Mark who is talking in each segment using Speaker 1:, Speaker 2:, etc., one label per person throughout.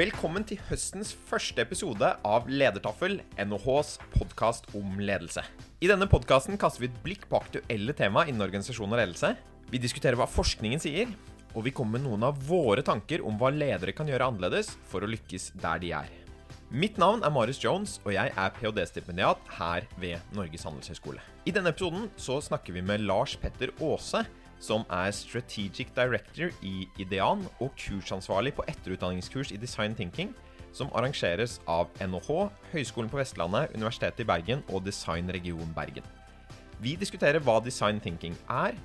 Speaker 1: Velkommen til høstens første episode av Ledertaffel, NHHs podkast om ledelse. I denne podkasten kaster vi et blikk på aktuelle tema innen organisasjon og ledelse. Vi diskuterer hva forskningen sier, og vi kommer med noen av våre tanker om hva ledere kan gjøre annerledes for å lykkes der de er. Mitt navn er Marius Jones, og jeg er ph.d.-stipendiat her ved Norges handelshøyskole. I denne episoden så snakker vi med Lars Petter Aase, som er Strategic Director i Idean og kursansvarlig på etterutdanningskurs i Design Thinking, som arrangeres av NHH, Høgskolen på Vestlandet, Universitetet i Bergen og Designregion Bergen. Vi diskuterer hva design thinking er,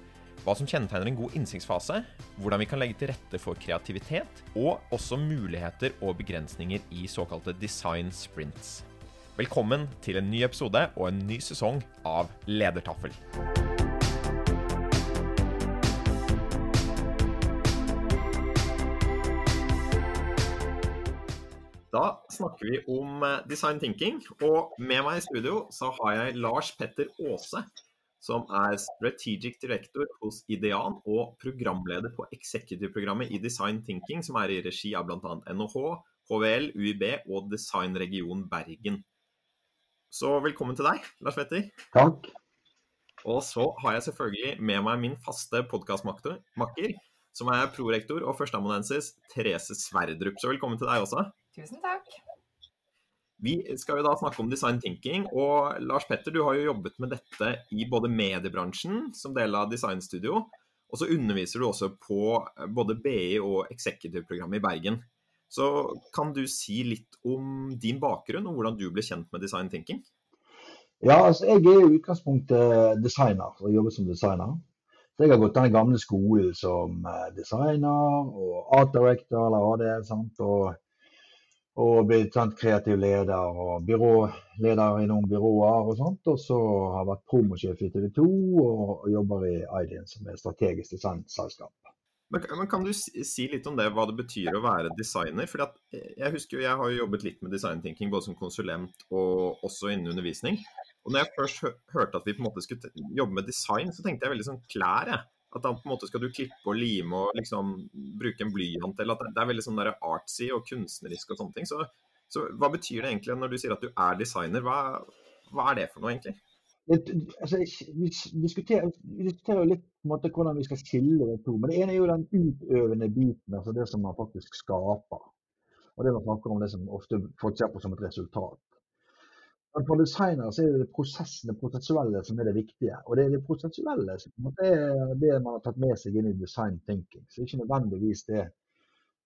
Speaker 1: hva som kjennetegner en god innsiktsfase, hvordan vi kan legge til rette for kreativitet, og også muligheter og begrensninger i såkalte design sprints. Velkommen til en ny episode og en ny sesong av Ledertaffel. Da snakker vi om eh, design thinking, og med meg i studio så har jeg Lars Petter Aase, som er strategic director hos Idean og programleder på executive-programmet i design thinking, som er i regi av bl.a. NHH, HVL, UiB og Designregion Bergen. Så velkommen til deg, Lars Petter.
Speaker 2: Takk.
Speaker 1: Og så har jeg selvfølgelig med meg min faste podkastmakker, som er prorektor og førsteamanuensis Therese Sverdrup. Så velkommen til deg også.
Speaker 3: Tusen takk.
Speaker 1: Vi skal jo da snakke om design thinking, og Lars Petter, du har jo jobbet med dette i både mediebransjen som del av designstudio, og så underviser du også på både BI og executive-programmet i Bergen. Så kan du si litt om din bakgrunn og hvordan du ble kjent med design thinking?
Speaker 2: Ja, altså jeg er i utgangspunktet designer og jobber som designer. Så jeg har gått den gamle skolen som eh, designer og art director eller AD. Sant? Og, og blitt sånn kreativ leder og byråleder i noen byråer og sånt. Og så har jeg vært promosjef i TV 2 og, jobber i IDEN, som er strategisk designselskap.
Speaker 1: Men, men, Kan du si litt om det, hva det betyr å være designer? Fordi at Jeg husker jo, jeg har jo jobbet litt med design thinking både som konsulent og også innen undervisning. Og når jeg først hørte at vi på en måte skulle jobbe med design, så tenkte jeg veldig sånn klær, jeg. At da på en måte skal du klippe og lime og liksom bruke en blyant, eller at det er veldig sånn der artsy og kunstnerisk og sånne ting. Så, så, hva betyr det egentlig når du sier at du er designer? Hva, hva er det for noe, egentlig?
Speaker 2: Altså, vi, diskuterer, vi diskuterer jo litt måte, hvordan vi skal skille de to. Men det ene er jo den utøvende biten, altså det som man faktisk skaper. Og det man snakker om det som ofte folk ser på som et resultat. Men for designere så er det prosessen, det prosessuelle som er det viktige. Og det er det prosessuelle som er det man har tatt med seg inn i design thinking. Så ikke nødvendigvis det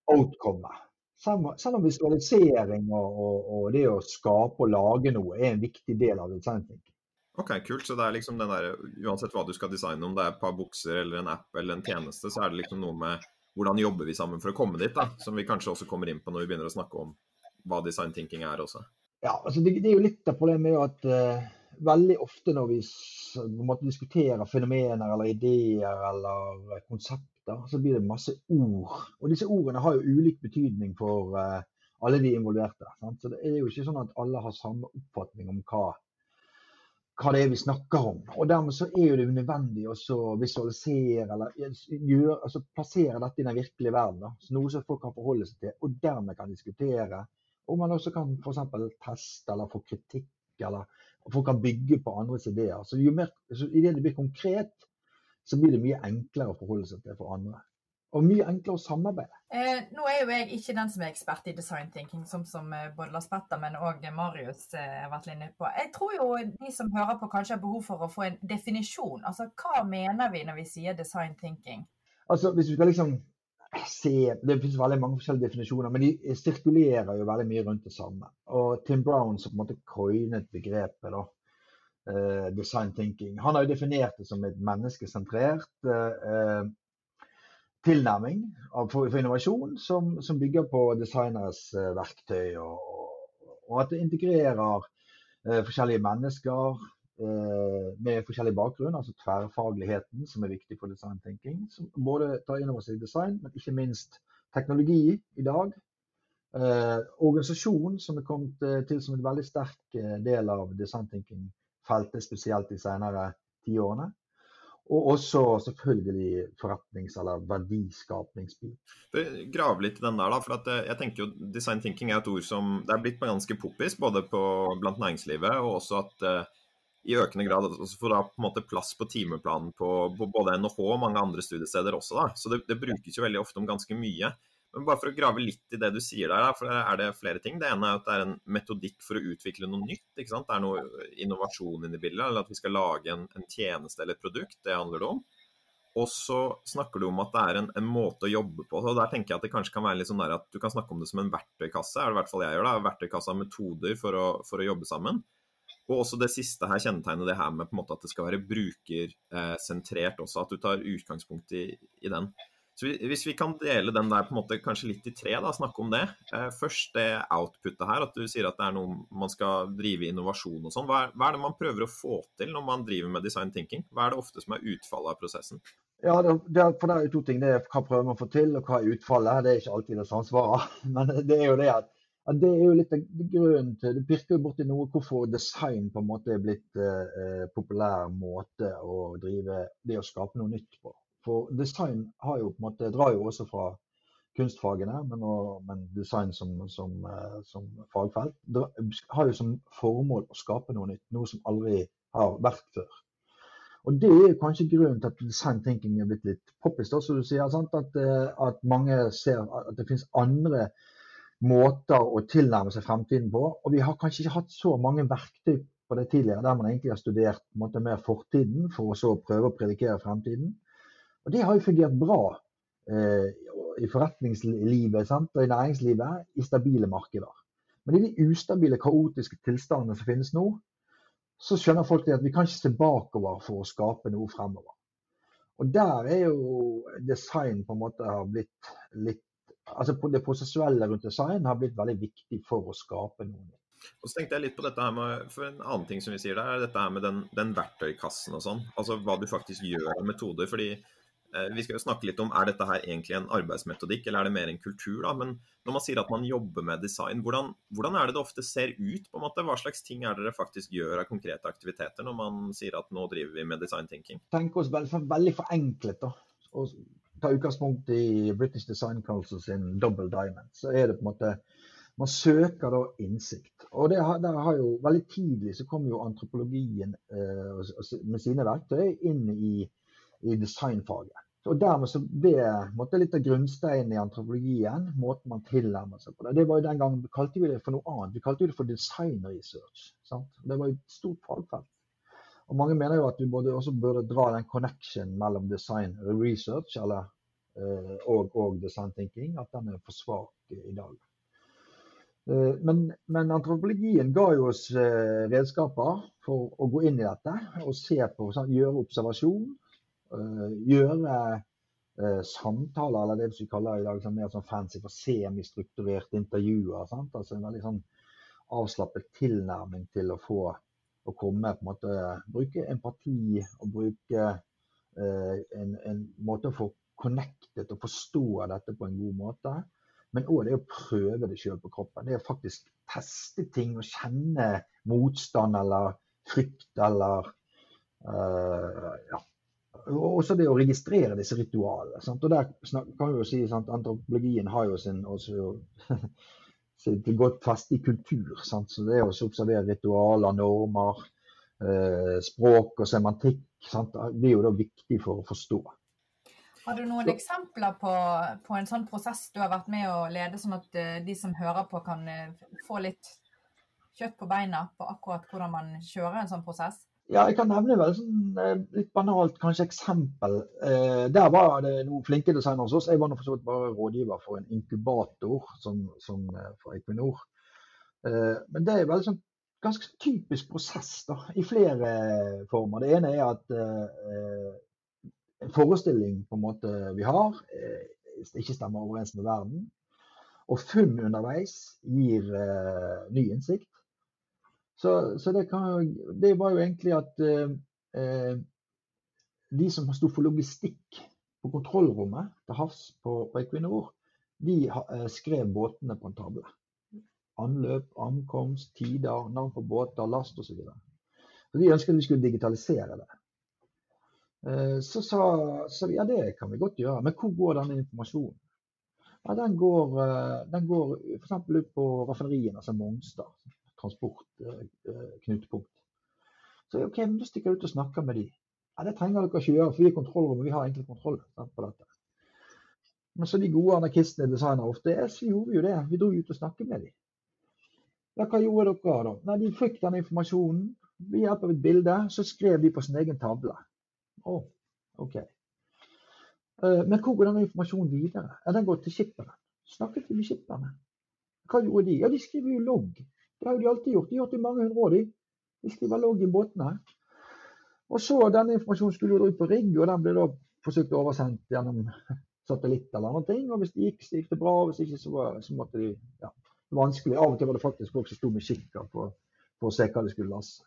Speaker 2: outcomet. Selv om visualisering og, og, og, det å skape og lage noe er en viktig del av design thinking.
Speaker 1: Ok, kult. Så det er liksom den der, uansett hva du skal designe, om det er et par bukser eller en app eller en tjeneste, så er det liksom noe med hvordan jobber vi sammen for å komme dit, da. Som vi kanskje også kommer inn på når vi begynner å snakke om hva design thinking er også.
Speaker 2: Ja, altså det, det, er jo litt av problemet med at uh, veldig ofte når vi måte, diskuterer fenomener eller ideer eller konsepter, så blir det masse ord. Og disse ordene har jo ulik betydning for uh, alle de involverte. Sant? Så det er jo ikke sånn at alle har samme oppfatning om hva, hva det er vi snakker om. Og dermed så er jo det unødvendig å visualisere eller gjøre, altså plassere dette i den virkelige verden. Da. Så noe som folk kan forholde seg til, og dermed kan diskutere og man også kan f.eks. teste eller få kritikk, eller folk kan bygge på andres ideer. Så jo mer så idet det blir konkret, så blir det mye enklere å forholde seg til for andre. Og mye enklere å samarbeide.
Speaker 3: Eh, nå er jo jeg ikke den som er ekspert i design thinking, som, som eh, både Lars Petter, men òg Marius eh, har vært inne på. Jeg tror jo de som hører på kanskje har behov for å få en definisjon. Altså hva mener vi når vi sier design thinking?
Speaker 2: Altså hvis vi skal liksom se Det finnes veldig mange forskjellige definisjoner, men de sirkulerer jo veldig mye rundt det samme. Og Tim Brown som på en måte coinet begrepet da, uh, design thinking, han har jo definert det som et menneskesentrert uh, tilnærming for, for, innovasjon som, som, bygger på designeres uh, verktøy, og, og, at det integrerer forskjellige mennesker, Eh, med forskjellig bakgrunn, altså tverrfagligheten som er viktig for design thinking. Som både tar inn over seg design, men ikke minst teknologi i dag. Eh, organisasjon som er kommet eh, til som en veldig sterk eh, del av design thinking-feltet, spesielt de senere tiårene. Og også selvfølgelig forretnings- eller verdiskapningsbit.
Speaker 1: Grav litt i den der, da. For eh, jeg tenker jo design thinking er et ord som det er blitt ganske poppis både på, blant næringslivet, og også at i økende grad også får da på en måte plass på timeplanen på, på både NHH og mange andre studiesteder også. da. Så det, det, brukes jo veldig ofte om ganske mye. Men bare for å grave litt i det du sier der, for der er det flere ting. Det ene er at det er en metodikk for å utvikle noe nytt. ikke sant? Det er noe innovasjon inni bildet, eller at vi skal lage en, en tjeneste eller et produkt. Det handler det om. Og så snakker du om at det er en, en, måte å jobbe på. og Der tenker jeg at det kanskje kan være litt sånn der at du kan snakke om det som en verktøykasse. er det i hvert fall jeg gjør da, Verktøykasse av metoder for å, for å jobbe sammen. Og også det siste her kjennetegner det her med på en måte at det skal være brukersentrert også. At du tar utgangspunkt i, i den. Så Hvis vi kan dele den der på en måte kanskje litt i tre, da, snakke om det. Eh, først det outputet her, at du sier at det er noe man skal drive innovasjon og sånn. Hva, hva, er det man prøver å få til når man driver med design thinking? Hva er det ofte som er utfallet av prosessen?
Speaker 2: Ja, det, er, for det er jo to ting. Det er hva prøver man å få til, og hva er utfallet. Det er ikke alltid det svaret, Men det er jo det at, at det er jo litt av grunnen til Du pirker jo borti noe hvorfor design på en måte er blitt eh, populær måte å drive det å skape noe nytt på. For design har jo på en måte, drar jo også fra kunstfagene, men, og, men design som, som, eh, som, fagfelt har jo som formål å skape noe nytt. Noe som aldri har vært før. Og Det er kanskje grunnen til at design thinking er blitt litt poppis. at, eh, at, mange ser at det finnes andre måter å tilnærme seg fremtiden på. Og vi har kanskje ikke hatt så mange verktøy på det tidligere, der man egentlig har studert måte, mer fortiden for å så prøve å predikere fremtiden. Og det har jo fungert bra eh, i forretningslivet sant? og i næringslivet i stabile markeder. Men i de ustabile, kaotiske tilstandene som finnes nå, så skjønner folk at vi kan ikke se bakover for å skape noe fremover. Og der er jo design på en måte har blitt litt Altså det prosessuelle rundt design har blitt veldig viktig for å skape noe nytt.
Speaker 1: Og så tenkte jeg litt på dette her med, for En annen ting som vi sier der, er dette her med den, den verktøykassen og sånn. Altså hva du faktisk gjør av metoder. fordi Eh, vi skal jo snakke litt om er dette her egentlig en arbeidsmetodikk, eller er det mer en kultur. da, Men når man sier at man jobber med design, hvordan, hvordan er det det ofte ser ut? på en måte? Hva slags ting er det dere faktisk gjør av konkrete aktiviteter når man sier at nå driver vi med design thinking?
Speaker 2: Tenk oss veldig, veldig forenklet. da, og Ta utgangspunkt i British Design Council sin Double Diamond. Så er det på en måte man søker da innsikt. Og det, der har jo Veldig tidlig så kom jo antropologien eh, med sine verktøy inn i i designfaget. Og Dermed så ble måtte, litt av grunnsteinen i antropologien måten man tilnærmer seg på det. Det var jo Den gangen vi kalte det for noe annet. Vi kalte det for design research. Sant? Det var jo et stort fagfelt. Og Mange mener jo at vi både, også burde dra den connection mellom design research eller, eh, og, og, design thinking, at den er for svak i dag. Eh, men, men, antropologien ga jo oss eh, redskaper for å gå inn i dette og se på, gjøre observasjon gjøre samtaler, eller det vi kaller i dag mer sånn fancy for semistrukturerte intervjuer. Sant? Altså en veldig sånn avslappet tilnærming til å få å komme på en måte, Bruke empati og bruke eh, en, en, måte å få connectet og forstå dette på en god måte. Men òg det å prøve det sjøl på kroppen. Det å faktisk teste ting og kjenne motstand eller frykt eller eh, ja, også det å registrere disse ritualene. Sant? Og der kan vi jo si at Antropologien har jo sin, også, sitt godt fast i kultur. Sant? Så Det å observere ritualer, normer, eh, språk og semantikk sant? blir jo da viktig for å forstå.
Speaker 3: Har du noen eksempler på, på, en sånn prosess du har vært med å lede, sånn at uh, de som hører på kan uh, få litt kjøtt på beina på akkurat hvordan man kjører en sånn prosess?
Speaker 2: Ja, jeg kan nevne vel sånn, eh, litt banalt kanskje eksempel. Eh, der var det noen flinke designere hos oss. Jeg var for så vidt bare rådgiver for en inkubator som, som eh, for Equinor. Eh, men det er vel sånn ganske typisk prosess da, i flere former. Det ene er at eh, en forestilling på en måte vi har, eh, ikke stemmer overens med verden. Og funn underveis gir ny innsikt. Så, så det, kan, det, var jo egentlig at eh, eh de som sto for logistikk på kontrollrommet til havs på, på Equinor, de eh, skrev båtene på en tavle. Anløp, ankomst, tider, navn på båter, last osv. De ønsket vi skulle digitalisere det. Eh, så sa, vi ja, det kan vi godt gjøre, men hvor går denne informasjonen? Ja, den går, eh, den går f.eks. ut på raffineriene, altså Mongstad. Transportknutepunkt. Så ok, men da stikker jeg ut og snakker med de. Ja, Det trenger dere ikke gjøre, for vi er kontrollrommet vi har egentlig kontroll på dette. Men så de gode anarkistene designer ofte er, så gjorde vi jo det. Vi dro ut og snakket med dem. Ja, hva gjorde dere da? Nei, De fikk den informasjonen. Ved hjelp av et bilde så skrev de på sin egen tavle. Å, oh, OK. Eh, men hvor går den informasjonen videre? Ja, Den går til skipperen. Snakket vi med skipperne? Hva gjorde de? Ja, De skriver jo logg. Det har de alltid gjort. De har gjort det i mange hundre år. De, de var logg i båtene. Og så Denne informasjonen skulle ut på rigg, og den ble da forsøkt oversendt gjennom satellitt eller noe. Og hvis det gikk, så gikk det bra. Hvis ikke, så, var, så måtte de ja, vanskelig. Av og til var det faktisk folk som sto med kikker for, for, å se hva de skulle laste.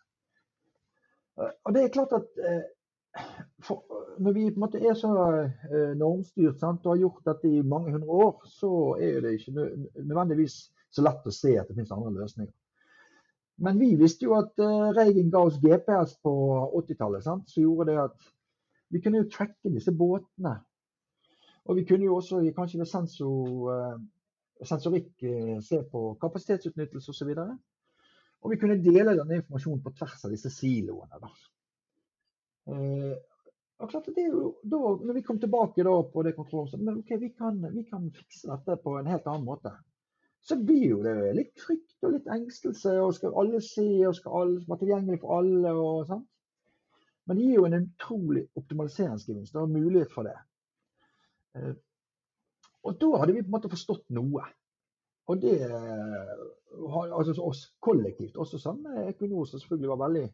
Speaker 2: Eh, og det er klart at eh, for, når vi på en måte er så eh, normstyrt sant, og har gjort dette i mange hundre år, så er det ikke nødvendigvis så lett å se at det finnes andre løsninger. Men vi visste jo at Reigen ga oss GPS på 80-tallet, som gjorde det at vi kunne jo tracke disse båtene. Og vi kunne jo også kanskje ved sensor, sensorikk se på kapasitetsutnyttelse osv. Og, så og vi kunne dele denne informasjonen på tvers av disse siloene. Da. Eh, jo, da, når vi kom tilbake på det kontrollrommet, men okay, vi kan, vi kan, fikse dette på en helt annen måte. Så blir jo det litt frykt og litt engstelse, og skal alle se og skal alle være tilgjengelig for alle. og sånt. Men det gir jo en utrolig optimaliseringsgevinst og mulighet for det. Eh, og da hadde vi på en måte forstått noe. Og det altså oss kollektivt, også sammen med Equinor, som selvfølgelig var veldig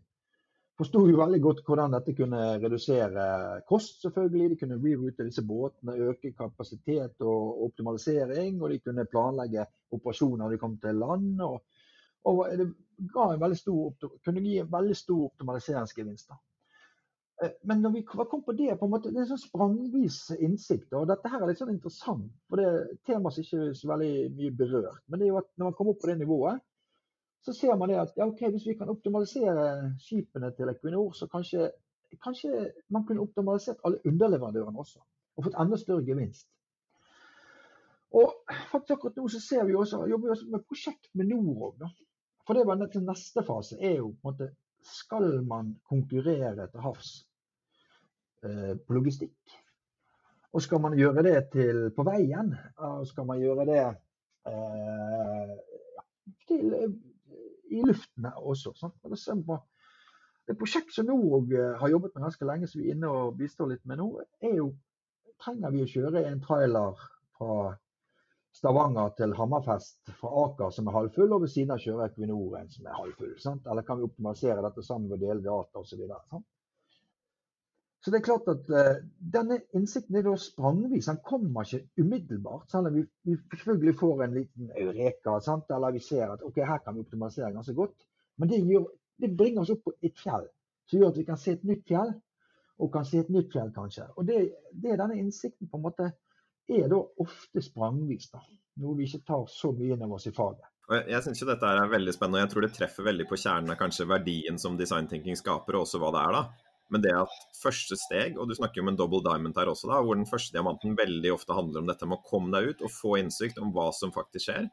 Speaker 2: forsto jo veldig godt hvordan dette kunne redusere kost, selvfølgelig. De kunne reroute disse båtene, øke kapasitet og optimalisering. Og de kunne planlegge operasjoner når de kom til land. Og, og det stor, kunne gi en veldig stor optimaliseringsgevinst. Eh, men når vi kom på det, på en måte, det er sånn sprangvis innsikt. og Dette her er litt sånn interessant, for det er tema som ikke er så veldig mye berørt. Men det er jo at når man kommer opp på det nivået, så ser man det at ja, okay, hvis vi kan optimalisere skipene til Equinor, så kanskje, kanskje man kunne optimalisert alle underleverandørene også. Og fått enda større gevinst. Og faktisk akkurat nå så ser vi også, jobber vi også med prosjekt med Norog. For det var til neste fase er jo på en måte Skal man konkurrere til havs eh, på logistikk? Og skal man gjøre det til på veien? Og skal man gjøre det eh, til i luftene også. Et prosjekt som nå eh, har jobbet med ganske lenge, som vi er inne og bistår litt med nå, er jo trenger vi å kjøre en trailer fra Stavanger til Hammerfest fra Aker som er halvfull, og ved siden av kjører Equinor en som er halvfull. Sant? Eller kan vi optimalisere dette sammen ved å dele data osv. Så det er klart at uh, Denne innsikten er da sprangvis. Den kommer ikke umiddelbart. Selv om vi, vi selvfølgelig får en liten eureka, sant? eller vi ser at ok, her kan vi optimalisere ganske godt. Men det, gjør, det bringer oss opp på et fjell, som gjør at vi kan se et nytt fjell. Og kan se et nytt fjell, kanskje. Og det, det er denne innsikten på en måte er da ofte sprangvis. da, Noe vi ikke tar så mye inn over oss i faget.
Speaker 1: Jeg syns dette er veldig spennende, og jeg tror det treffer veldig på kjernen av kanskje verdien som design thinking skaper, og også hva det er. da. Men det at første steg, og du snakker om en double diamond her også, da, hvor den første diamanten veldig ofte handler om dette med å komme deg ut og få innsikt om hva som faktisk skjer.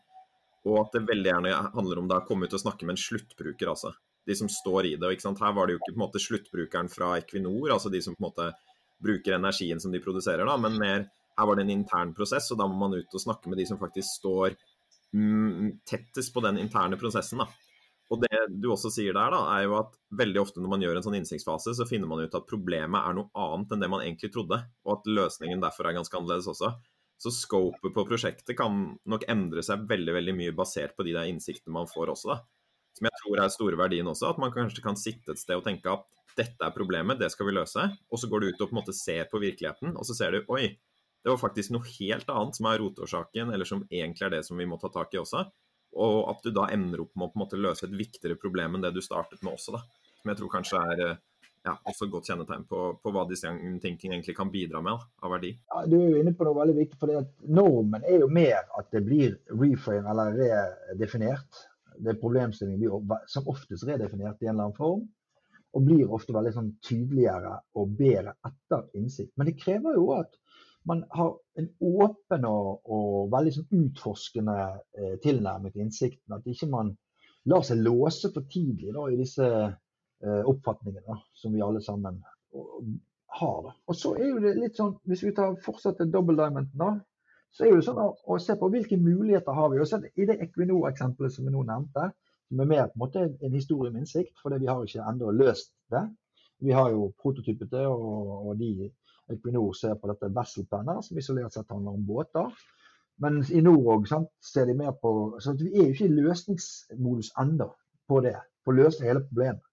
Speaker 1: Og at det veldig gjerne handler om da å komme ut og snakke med en sluttbruker, altså. De som står i det. ikke sant? Her var det jo ikke på en måte sluttbrukeren fra Equinor, altså de som på en måte bruker energien som de produserer, da, men mer her var det en intern prosess, og da må man ut og snakke med de som faktisk står mm, tettest på den interne prosessen. da. Og det du også sier der, da, er jo at veldig ofte når man gjør en sånn innsiktsfase, så finner man ut at problemet er noe annet enn det man egentlig trodde, og at løsningen derfor er ganske annerledes også. Så scopet på prosjektet kan nok endre seg veldig veldig mye basert på de der innsiktene man får også. da. Som jeg tror er store verdien også, at man kanskje kan sitte et sted og tenke at dette er problemet, det skal vi løse. Og så går du ut og på en måte ser på virkeligheten, og så ser du oi, det var faktisk noe helt annet som er rotårsaken, eller som egentlig er det som vi må ta tak i også. Og at du da ender opp med å på en måte løse et viktigere problem enn det du startet med også. da. Som jeg tror kanskje er eh, ja, også et godt kjennetegn på, på hva design thinking egentlig kan bidra med da, av verdi.
Speaker 2: Ja, du er jo inne på noe veldig viktig, for normen er jo mer at det blir reframe eller redefinert. Det er problemstillingen blir som oftest redefinert i en eller annen form. og blir ofte veldig sånn tydeligere og bedre etter innsikt. Men det krever jo at man har en åpen og, og veldig sånn utforskende eh, tilnærming til innsikten. At ikke man lar seg låse for tidlig da, i disse eh, oppfatningene som vi alle sammen har. Da. Og så er jo det litt sånn, Hvis vi tar fortsetter double diamond, da, så er det sånn å, å, se på hvilke muligheter har vi. Og så I det Equinor-eksempelet som vi nå nevnte, som er mer på en måte en historie med innsikt, fordi vi har ikke ennå løst det. Vi har jo prototypet det, og, og de Equinor ser på dette Vesselpenner, som isolert sett handler om båter. Men i nord òg ser de mer på så Vi er jo ikke i løsningsmodus ennå på det, på å løse hele problemet.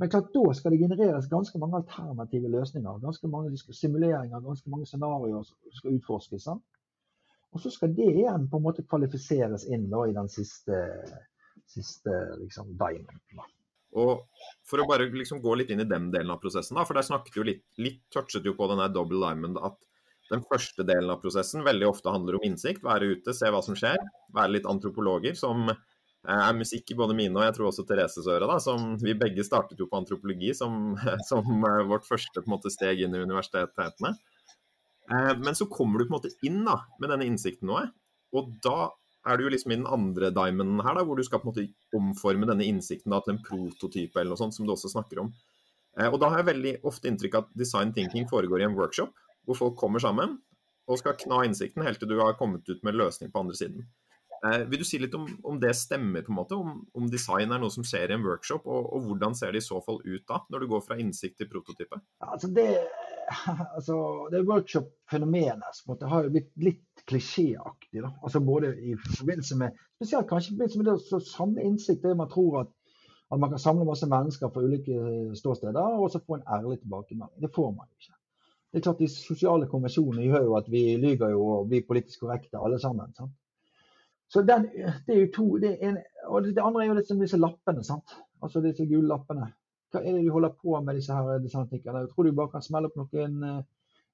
Speaker 2: Men klart da skal det genereres ganske mange alternative løsninger. Ganske mange simuleringer, ganske mange scenarioer som skal utforskes. Sant? Og så skal det igjen på en måte kvalifiseres inn da, i den siste siste liksom, diamonden.
Speaker 1: Og For å bare liksom gå litt inn i den delen av prosessen, da, for der snakket jo litt, litt touchet jo på denne double diamond at den første delen av prosessen veldig ofte handler om innsikt. Være ute, se hva som skjer. Være litt antropologer, som eh, er musikk i både mine og jeg tror også Thereses øre. da, som Vi begge startet jo på antropologi som, som vårt første måte, steg inn i universitetene. Eh, men så kommer du på en måte inn da, med denne innsikten nå, og da er du jo liksom i den andre diamonden her, da, hvor du skal på en måte omforme denne innsikten da, til en prototype eller noe sånt, som du også snakker om. Eh, og Da har jeg veldig ofte inntrykk av at design thinking foregår i en workshop, hvor folk kommer sammen og skal kna innsikten helt til du har kommet ut med løsning på andre siden. Eh, vil du si litt om, om, det stemmer, på en måte, om, om, design er noe som skjer i en workshop, og, og, hvordan ser det i så fall ut da, når du går fra innsikt til prototype?
Speaker 2: Altså det, altså det workshop-fenomenet har jo blitt litt klisjéaktig. da, Altså både i forbindelse med spesielt kanskje i forbindelse med det å samle innsikt, det man tror at, at, man kan samle masse mennesker fra ulike ståsteder og så få en ærlig tilbakemelding. Det får man ikke. Det er klart De sosiale konvensjonene gjør jo at vi lyver jo og blir politisk korrekte alle sammen. sant? Så den, det er jo to, det, en, og det andre er jo liksom disse lappene. sant? Altså disse gule lappene. Hva er det vi holder på med disse her designtikkene? Tror du bare kan smelle opp noen eh,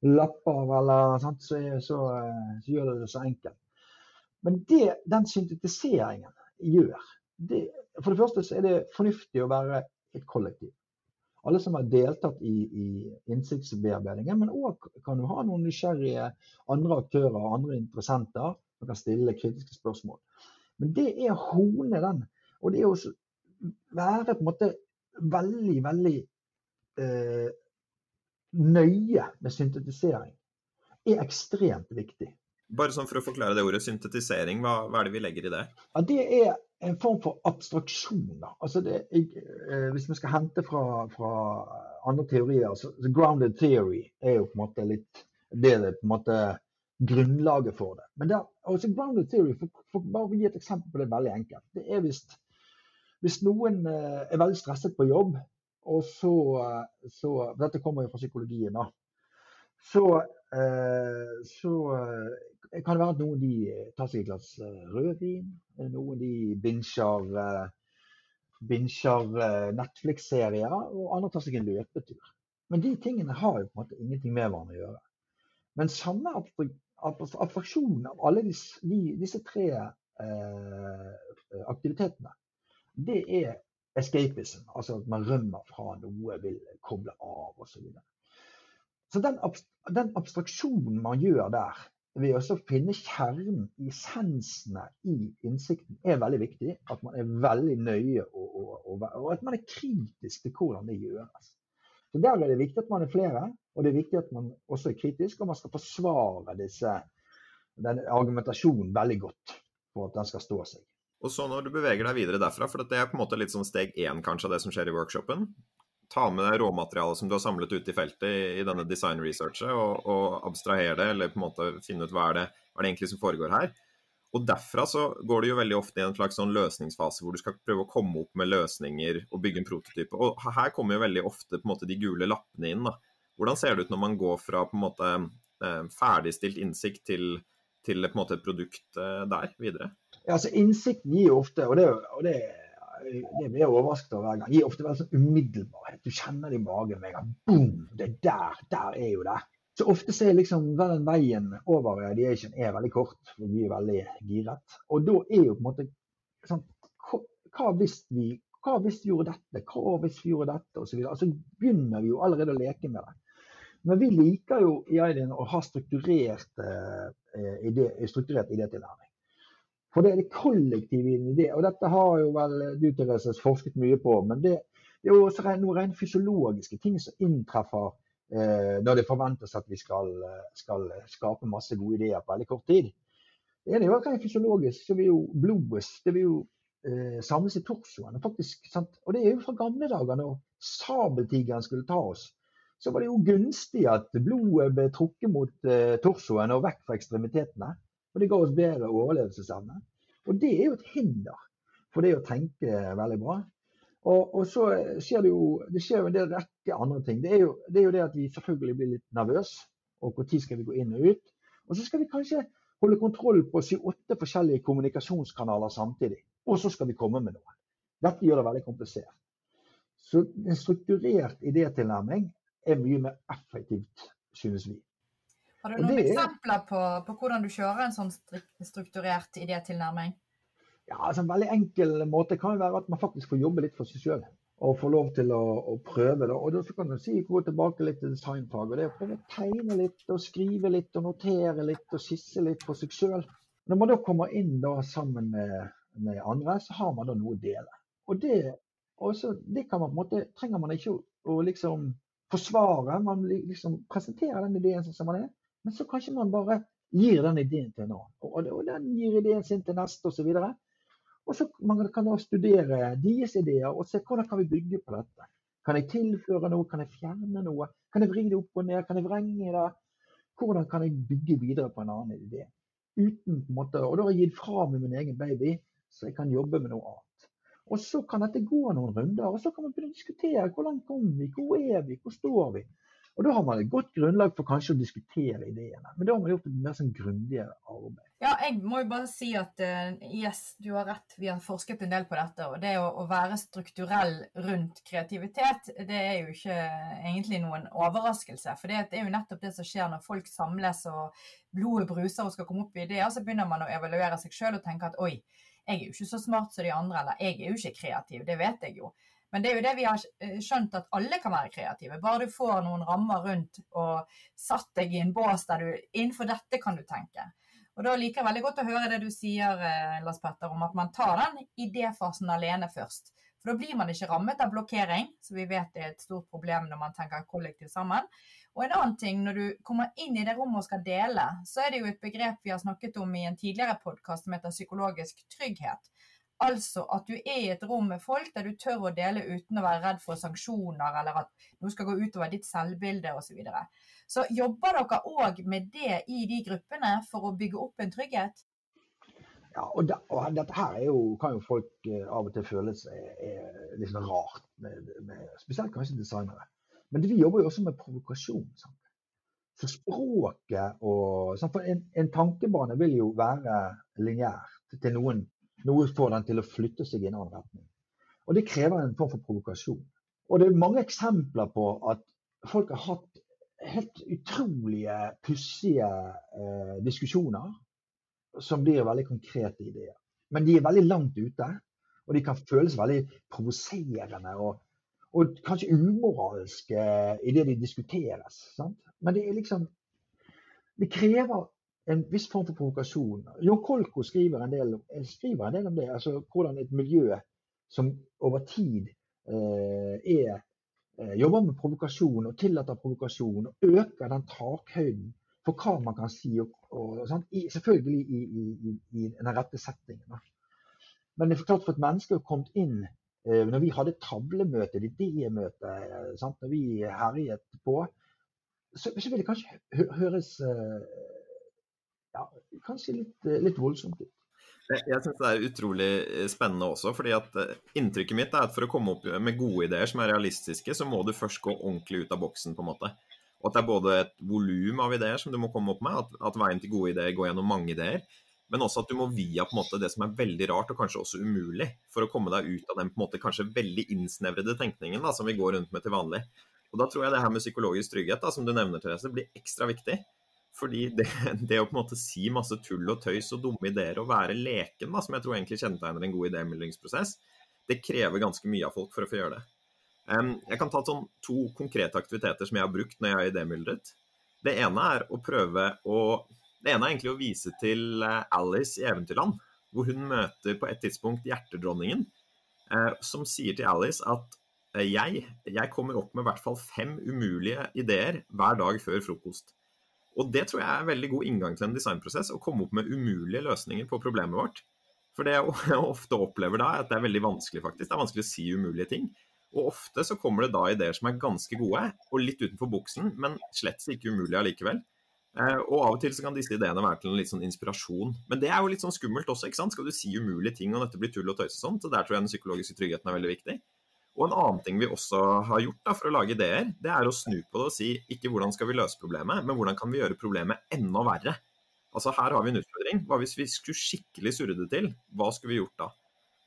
Speaker 2: lapper, eller sånt, så, så, eh, så, gjør det det så enkelt. Men det den syntetiseringen gjør det, For det første så er det fornuftig å være et kollektiv. Alle som har deltatt i, i innsiktsbearbeidingen, men òg kan du ha noen nysgjerrige andre aktører og andre interessenter som kan stille kritiske spørsmål. Men det er å hone den. Og det er å være på en måte veldig, veldig eh, nøye med syntetisering er ekstremt viktig.
Speaker 1: Bare sånn for å forklare det ordet, syntetisering, hva, hva er det vi legger i det?
Speaker 2: Ja, det er en form for abstraksjon. Altså det, eh, hvis vi skal hente fra, fra andre teorier, så, så, grounded theory er jo på en måte litt det er på en måte grunnlaget for det. Men der, altså grounded theory, for, for, bare å gi et eksempel på det veldig enkelt. Det er hvis, hvis noen eh, er veldig stresset på jobb, og så, så, Dette kommer jo fra psykologien, da. Så, eh, så eh, kan det være at noen de tar seg et glass eh, rødvin. Noen de binsjer, binsjer Netflix-serier, og andre tar seg en løpetur. Men de tingene har jo på en måte ingenting med hverandre å gjøre. Men samme abstraksjon av alle disse, disse tre aktivitetene, det er escapism, altså at man rømmer fra noe, vil koble av osv. Så, videre. så den, den abstraksjonen man gjør der, ved å finne kjernen, i sensene i innsikten, er veldig viktig. At man er veldig nøye, og, og, og, og, at man er kritisk til hvordan det gjøres. Så Der er det viktig at man er flere, og det er viktig at man også er kritisk, og man skal forsvare disse, den argumentasjonen veldig godt for at den skal stå seg.
Speaker 1: Og så når du beveger deg videre derfra, for det er på en måte litt sånn steg én kanskje av det som skjer i workshopen. Ta med deg råmaterialet som du har samlet ute i feltet i, i denne design researchet, og, og abstrahere det, eller på en måte finne ut hva er det, hva er det egentlig som foregår her. Og derfra så går det jo veldig ofte i en slags sånn løsningsfase hvor du skal prøve å komme opp med løsninger og bygge en prototype. Og her kommer jo veldig ofte på en måte de gule lappene inn. da. Hvordan ser det ut når man går fra på en måte eh, ferdigstilt innsikt til, til på en måte et produkt eh, der videre?
Speaker 2: Ja, altså Innsikten gir ofte, og det, og det, det blir jeg overrasket over hver gang, gir ofte veldig sånn umiddelbarhet. Du kjenner det i magen med en gang. Boom! Det der, der er jo det. Så ofte så er liksom den veien over radiation er veldig kort, for vi er veldig giret. Og da er jo på en måte sånn, Hva hvis vi Hva hvis vi gjorde dette? Hva hvis vi gjorde dette? Og så, videre. så begynner vi jo allerede å leke med det. Men vi liker jo i Aidin å ha strukturert, eh, idé, strukturert idétilnærming. For det er det kollektive i en idé. Og dette har jo vel du Therese forsket mye på. Men det, det er jo også noen rent fysiologiske ting som inntreffer eh, når det forventes at vi skal, skal, skape masse gode ideer på veldig kort tid. Det ene er jo rent fysiologisk, så vil jo blodet det vil jo eh, samles i torsoen. Faktisk, og det er jo fra gamle dager, når sabeltigeren skulle ta oss så var det jo gunstig at blodet ble trukket mot eh, torsoen og vekk fra ekstremitetene. Og det ga oss bedre overlevelsesevne. Og det er jo et hinder for det å tenke veldig bra. Og, og så skjer det jo det skjer en del rekke andre ting. Det er, jo, det er jo det at vi selvfølgelig blir litt nervøse. Og når skal vi gå inn og ut? Og så skal vi kanskje holde kontroll på syv-åtte forskjellige kommunikasjonskanaler samtidig. Og så skal vi komme med noe. Dette gjør det veldig komplisert. Så en strukturert idétilnærming er mye mer effektivt, synes vi.
Speaker 3: Har du noen eksempler på, på, hvordan du kjører en sånn strukturert idétilnærming?
Speaker 2: Ja, altså En veldig enkel måte kan være at man faktisk får jobbe litt for seg sjøl. Og få lov til å, å prøve. Da. Og da kan du si, gå tilbake litt til designfag. og det er å prøve å tegne litt, og skrive litt, og notere litt og skisse litt for seg sjøl. Når man da kommer inn da sammen med, med, andre, så har man da noe å dele. Og det, også, det kan man på en måte, trenger man ikke å, å liksom forsvare, man liksom presenterer den ideen som man er. Men så kanskje man bare gir den ideen til en annen. Og, og den gir ideen sin til neste osv. Og, og så man kan da studere deres ideer og se hvordan kan vi bygge på dette. Kan jeg tilføre noe? Kan jeg fjerne noe? Kan jeg vri det opp og ned? Kan jeg vrenge det? Hvordan kan jeg bygge videre på en annen idé? Uten på en måte, Og da har jeg gitt fra meg min egen baby, så jeg kan jobbe med noe annet. Og så kan dette gå noen runder, og så kan man begynne å diskutere hvor langt kom vi, hvor er vi, hvor står vi. Og Da har man et godt grunnlag for kanskje å diskutere ideene. Men da har man gjort et mer sånn grundigere arbeid.
Speaker 3: Ja, jeg må jo bare si at uh, yes, du har rett. Vi har forsket en del på dette. Og det å, å, være strukturell rundt kreativitet, det er jo ikke egentlig noen overraskelse. For det er jo nettopp det som skjer når folk samles og blodet bruser og skal komme opp i ideer. Så begynner man å evaluere seg sjøl og tenke at oi, jeg er jo ikke så smart som de andre, eller jeg er jo ikke kreativ, det vet jeg jo. Men det er jo det vi har eh, skjønt, at alle kan være kreative. Bare du får noen rammer rundt og satt deg i en bås der du Innenfor dette kan du tenke. Og Da liker jeg veldig godt å høre det du sier, eh, Lars Petter, om at man tar den idéfasen alene først. For da blir man ikke rammet av blokkering, som vi vet er et stort problem når man tenker kollektivt sammen. Og en annen ting, når du kommer inn i det rommet og skal dele, så er det jo et begrep vi har snakket om i en tidligere podkast som heter psykologisk trygghet. Altså at du er i et rom med folk der du tør å dele uten å være redd for sanksjoner, eller at noe skal gå utover ditt selvbilde osv. Så, videre. så jobber dere òg med det i de gruppene for å bygge opp en trygghet?
Speaker 2: Ja, og, det, og dette her jo, kan jo folk uh, av og til føle seg litt sånn rart, med, med, spesielt kanskje designere. Men vi jobber jo også med provokasjon. Sant? For språket og? For en, en, tankebane vil jo være lineær til noen. Noe får den til å flytte seg i en annen retning. Og det krever en form for provokasjon. Og det er mange eksempler på at folk har hatt helt utrolige, pussige eh, diskusjoner som blir veldig konkrete ideer. Men de er veldig langt ute, og de kan føles veldig provoserende og og kanskje umoralske i det de diskuteres. Sant? Men det er liksom Det krever en viss form for provokasjon. Jon Kolko skriver en del, skriver en del om det. altså Hvordan et miljø som over tid eh, er, eh, jobber med provokasjon og tillater provokasjon og øker den takhøyden for hva man kan si, og, og I, selvfølgelig i, i, i, den rette settingen. Men det er klart for et menneske å komme inn Eh, når vi hadde tavlemøte, idémøte, eh, når vi herjet på, så, så vil det kanskje høres eh, ja, kanskje litt, litt voldsomt ut.
Speaker 1: Jeg syns det er utrolig spennende også. fordi at Inntrykket mitt er at for å komme opp med gode ideer som er realistiske, så må du først gå ordentlig ut av boksen. på en måte. Og at det er både et volum av ideer som du må komme opp med, at, at veien til gode ideer går gjennom mange ideer men også at du må via på en måte det som er veldig rart og kanskje også umulig, for å komme deg ut av den på en måte kanskje veldig innsnevrede tenkningen da, som vi går rundt med til vanlig. Og Da tror jeg det her med psykologisk trygghet, da, som du nevner, Therese, blir ekstra viktig. Fordi det, det, å på en måte si masse tull og tøys og dumme ideer og være leken, da, som jeg tror egentlig kjennetegner en god idémeldingsprosess, det krever ganske mye av folk for å få gjøre det. Jeg kan ta sånn to konkrete aktiviteter som jeg har brukt når jeg har idémyldret. Det ene er å prøve å Det ene er egentlig å vise til eh, Alice i Eventyrland, hvor hun møter på et tidspunkt hjertedronningen, eh, som sier til Alice at eh, jeg, jeg kommer opp med i hvert fall fem umulige ideer hver dag før frokost. Og det tror jeg er en veldig god inngang til en designprosess, å komme opp med umulige løsninger på problemet vårt. For det jeg ofte opplever da, er at det er veldig vanskelig, faktisk. Det er vanskelig å si umulige ting. Og ofte så kommer det da ideer som er ganske gode, og litt utenfor buksen, men slett ikke umulige allikevel. Eh, og av og til så kan disse ideene være til en litt sånn inspirasjon. Men det er jo litt sånn skummelt også, ikke sant. Skal du si umulige ting, og dette blir tull og tøys og sånt. Så der tror jeg den psykologiske tryggheten er veldig viktig. Og en annen ting vi også har gjort da, for å lage ideer, det er å snu på det og si ikke hvordan skal vi løse problemet, men hvordan kan vi gjøre problemet enda verre. Altså her har vi en utfordring. Hva hvis vi skulle skikkelig surre det til? Hva skulle vi gjort da?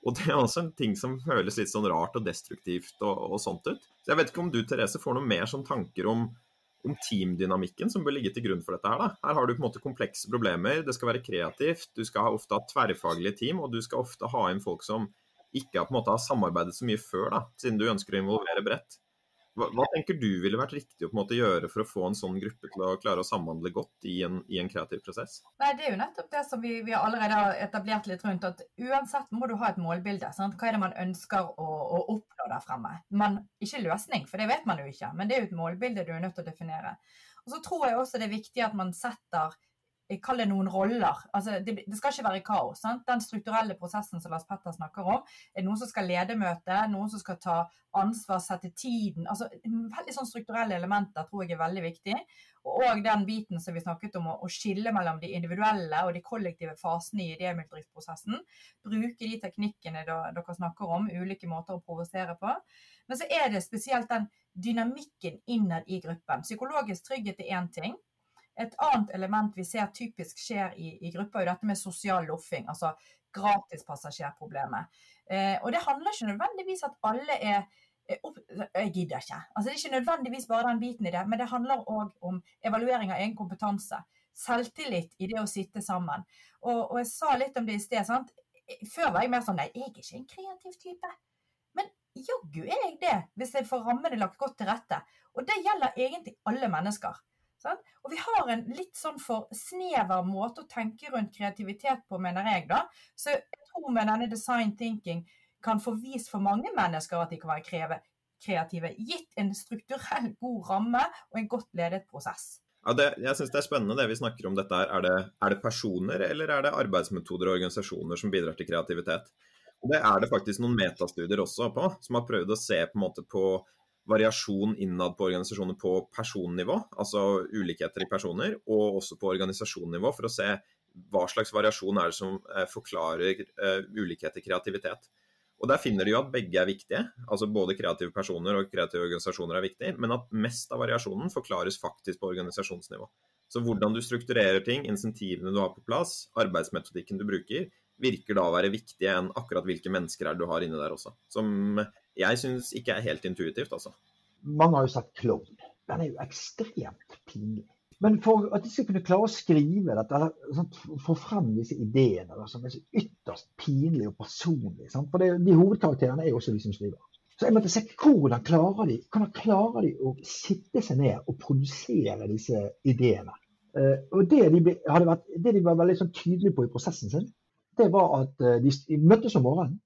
Speaker 1: Og det er også en ting som føles litt sånn rart og destruktivt og, og sånt ut. Så jeg vet ikke om du, Therese, får noe mer sånn tanker om, om teamdynamikken som bør ligge til grunn for dette her. da. Her har du på en måte komplekse problemer, det skal være kreativt, du skal ofte ha tverrfaglige team, og du skal ofte ha inn folk som ikke på en måte har samarbeidet så mye før, da, siden du ønsker å involvere bredt. Hva, hva, tenker du ville vært riktig å på en måte gjøre for å få en sånn gruppe til å klare å samhandle godt i en, i en kreativ prosess?
Speaker 3: Nei, Det er jo nettopp det som vi, vi allerede har etablert litt rundt. at Uansett må du ha et målbilde. Sant? Hva er det man ønsker å, å oppnå der fremme? Man, ikke løsning, for det vet man jo ikke, men det er jo et målbilde du er nødt til å definere. Og så tror jeg også det er viktig at man setter Kall det noen roller. Altså, det, det, skal ikke være kaos. Sant? Den strukturelle prosessen som Lars Petter snakker om, er noen som skal lede møtet, noen som skal ta ansvar, sette tiden. altså Veldig sånn strukturelle elementer tror jeg er veldig viktig. Og den biten som vi snakket om, å skille mellom de individuelle og de kollektive fasene i idémyldringsprosessen. Bruke de teknikkene dere snakker om, ulike måter å provosere på. Men så er det spesielt den dynamikken innad i gruppen. Psykologisk trygghet er én ting. Et annet element vi ser typisk skjer i, i grupper, er dette med sosial loffing. Altså gratispassasjerproblemet. Eh, og det handler ikke nødvendigvis at alle er opp... jeg gidder ikke. Altså, det er ikke nødvendigvis bare den biten i det, men det handler òg om evaluering av egen kompetanse. Selvtillit i det å sitte sammen. Og, og jeg sa litt om det i sted. sant? Før var jeg mer sånn Nei, jeg er ikke en kreativ type. Men jaggu er jeg det, hvis jeg får rammene lagt godt til rette. Og det gjelder egentlig alle mennesker. Sant? Og vi har en litt sånn for snever måte å tenke rundt kreativitet på, mener jeg, da. Så jeg tror med denne design thinking kan få vist for mange mennesker at de kan være kreative, gitt en strukturell god ramme og en godt ledet prosess.
Speaker 1: Ja, det, jeg synes det er spennende det vi snakker om dette. Er det, er det personer eller er det arbeidsmetoder og organisasjoner som bidrar til kreativitet? Og Det er det faktisk noen metastudier også på, som har prøvd å se på, en måte på variasjon innad på organisasjoner på personnivå, altså ulikheter i personer, og også på organisasjonnivå, for å se hva slags variasjon er det som eh, forklarer uh, ulikhet i kreativitet. Og Der finner de jo at begge er viktige, altså både kreative personer og kreative organisasjoner er viktige, men at mest av variasjonen forklares faktisk på organisasjonsnivå. Så hvordan du strukturerer ting, insentivene du har på plass, arbeidsmetodikken du bruker, virker da å være viktige enn akkurat hvilke mennesker er du har inne der også. Som jeg syns ikke er helt intuitivt, altså.
Speaker 2: Mange har jo sagt klovn. Den er jo ekstremt pinlig. Men for at de skal kunne klare å skrive dette, eller sånn, få frem disse ideene da, som er så ytterst pinlige og personlige sant? For det, De hovedkarakterene er jo også de som skriver. Så jeg måtte se hvordan klarer de, hvordan klarer de å sitte seg ned og produsere disse ideene. Uh, og det de, ble, vært, det de, var veldig sånn tydelige på i prosessen sin, det var at uh, de møttes om morgenen.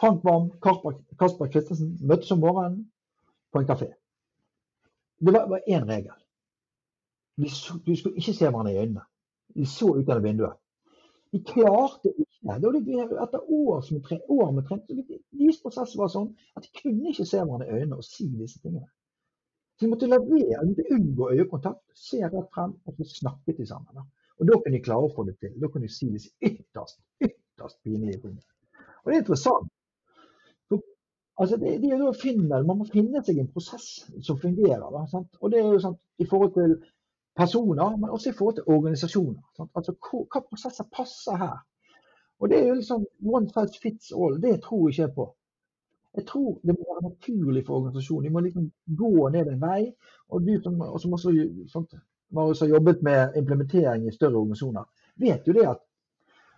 Speaker 2: Frank Baum, Kasper Christensen møttes om morgenen på en kafé. Det var bare én regel. De, så, de, skulle ikke se hverandre i øynene. De så ut av vinduet. De klarte ikke Etter år, som tre, år med trening Deres prosess var sånn at de kunne ikke se hverandre i øynene og si disse tingene. Så de måtte la være, de måtte unngå øyekontakt, se rett frem og få snakket sammen. Og da kunne de klare å få det til. Da kunne de si disse ytterst, ytterst pinlige tingene. Og det er interessant. Altså, det, det er å finne, Man må finne seg en prosess som fungerer. Da? Og det er jo sant, i forhold til personer, men også i forhold til organisasjoner. Sant? Altså, Hva prosesser passer her? Og Det er jo liksom one size fits all. Det tror jeg ikke på. Jeg tror det må være naturlig for organisasjonen. De må liksom gå ned en vei. Og du som også sant, Marius har jobbet med implementering i større organisasjoner, vet jo det at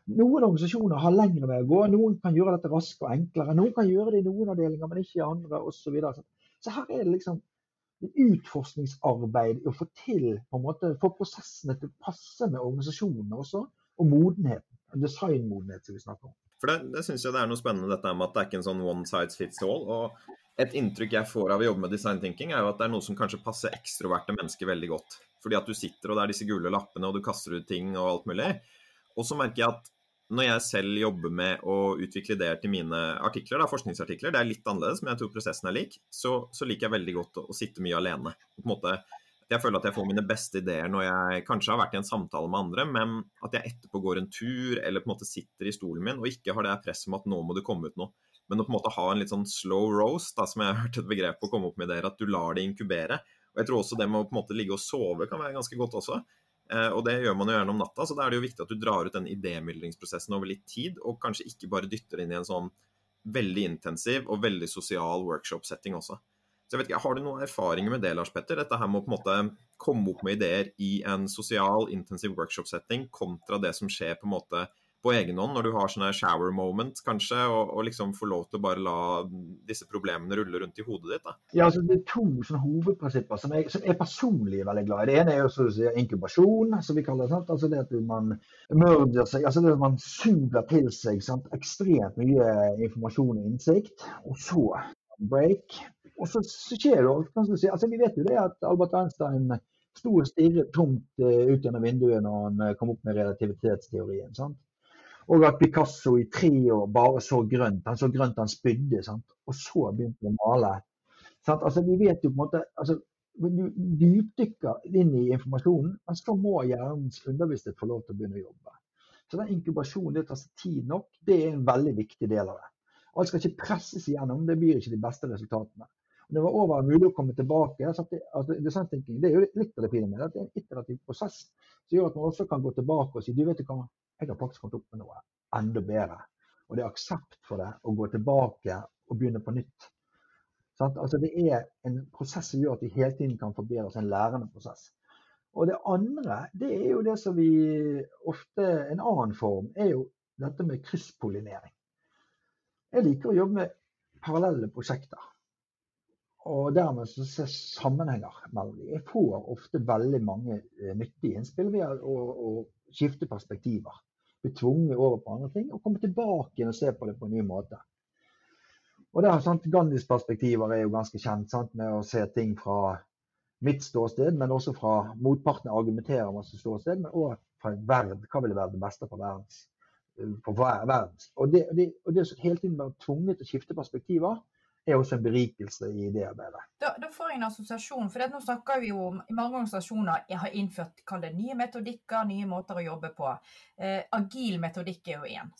Speaker 2: Noen organisasjoner har lengre vei å gå. Noen kan gjøre dette raskere og enklere. Noen kan gjøre det i noen avdelinger, men ikke i andre osv. Så, videre. så her er det liksom utforskningsarbeid å få til på en måte, få prosessene til å passe med organisasjonene også, og modenheten. Designmodenhet, som vi snakker om.
Speaker 1: For Det, det syns jeg det er noe spennende dette med at det er ikke en sånn one size fits all. og Et inntrykk jeg får av å jobbe med design thinking, er jo at det er noe som kanskje passer ekstroverte mennesker veldig godt. Fordi at du sitter og det er disse gule lappene, og du kaster ut ting og alt mulig. Og så merker jeg at når jeg selv jobber med å utvikle ideer til mine artikler, da, forskningsartikler, det er litt annerledes, men jeg tror prosessen er lik, så, så liker jeg veldig godt å, å, sitte mye alene. Måte, jeg føler at jeg får mine beste ideer når jeg kanskje har vært i en samtale med andre, men at jeg etterpå går en tur eller på en måte sitter i stolen min og ikke har det presset med at nå må det komme ut noe. Men å på en måte ha en litt sånn slow roast, da, som jeg har hørt et begrep på komme opp med ideer, at du lar det inkubere. Og jeg tror også det med å på en måte ligge og sove kan være ganske godt også. Eh, og det gjør man jo gjerne om natta, så da er det jo viktig at du drar ut den idémyldringsprosessen over litt tid, og kanskje ikke bare dytter inn i en sånn veldig intensiv og veldig sosial workshop-setting også. Så jeg vet ikke, Har du noen erfaringer med det, Lars Petter? Dette her med å på en måte komme opp med ideer i en sosial, intensiv workshop-setting kontra det som skjer på en måte på egen hånd, når du har sånne shower moments, kanskje, og, og, liksom få lov til å bare la disse problemene rulle rundt i hodet ditt? da?
Speaker 2: Ja, altså Det er to sånne hovedprinsipper som jeg, som jeg personlig er veldig glad i. Det ene er jo så si inkubasjon, som vi kaller det. sant? Altså det at man mørder seg, altså det at man suger til seg sant? ekstremt mye informasjon og innsikt, og så break. Og så, så skjer det du si, altså Vi vet jo det at Albert Einstein sto og stirret tomt uh, ut gjennom vinduet når han uh, kom opp med relativitetsteorien. sant? Og at Picasso i tre år bare så grønt. Han så grønt han spydde. Sant? Og så begynte han å male. Altså, vi vet jo på en måte, altså, Du dypdykker inn i informasjonen, men så må hjernens undervisning få lov til å begynne å jobbe. Så den inkubasjonen det tar tid nok, det er en veldig viktig del av det. Alt skal ikke presses igjennom, det blir ikke de beste resultatene. Det var over mulig å komme tilbake. Det, altså, det er jo litt av det fine med det. Det er en iterativ prosess som gjør at man også kan gå tilbake og si du vet hva, jeg har faktisk kommet opp med noe enda bedre. Og det er aksept for det å gå tilbake og begynne på nytt. Altså det er en prosess som gjør at vi hele tiden kan forbedre oss, en lærende prosess. Og det andre, det er jo det som vi ofte En annen form er jo dette med krysspollinering. Jeg liker å jobbe med parallelle prosjekter. Og dermed så ser sammenhenger mellom dem. Jeg får ofte veldig mange eh, nyttige innspill ved å, å skifte perspektiver bli tvunget over på andre ting, og komme tilbake igjen og se på det på en ny måte. Og der, sant, Gandhis perspektiver er jo ganske kjent sant, med å se ting fra mitt ståsted, men også fra motparten argumenterer om sitt ståsted, men også fra verd. Hva vil være det beste for verdens? For verdens. Og det, det, det hele tiden være tvunget til å skifte perspektiver, er også en berikelse i det arbeidet.
Speaker 3: Da, da får jeg en assosiasjon. for Nå snakker vi jo om mange organisasjoner jeg har innført det, nye metodikker, nye måter å jobbe på. Eh, agil metodikk er jo én.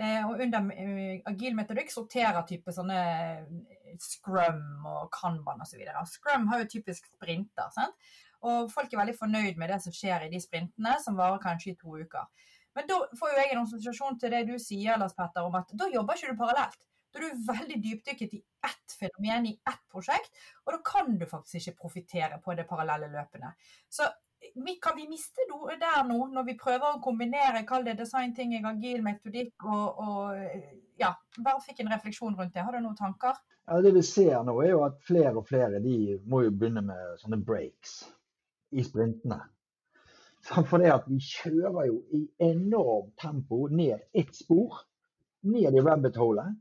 Speaker 3: Eh, og under eh, agil metodikk sorterer type sånne eh, Scrum og Kanban osv. Scrum har jo typisk sprinter. Sant? Og folk er veldig fornøyd med det som skjer i de sprintene, som varer kanskje i to uker. Men da får jo jeg en assosiasjon til det du sier, Lars Petter, om at da jobber ikke du parallelt. Da er du veldig dypdykket i ett fenomen, i ett prosjekt, og da kan du faktisk ikke profitere på det parallelle løpene. Så kan vi miste noe der nå, når vi prøver å kombinere kall det design thinking, agil metodikk og, og ja, bare fikk en refleksjon rundt det. Har du noen tanker?
Speaker 2: Ja, Det vi ser nå, er jo at flere og flere de må jo begynne med sånne breaks i sprintene. For det at vi kjører jo i enormt tempo ned ett spor, ned i rabbit holet.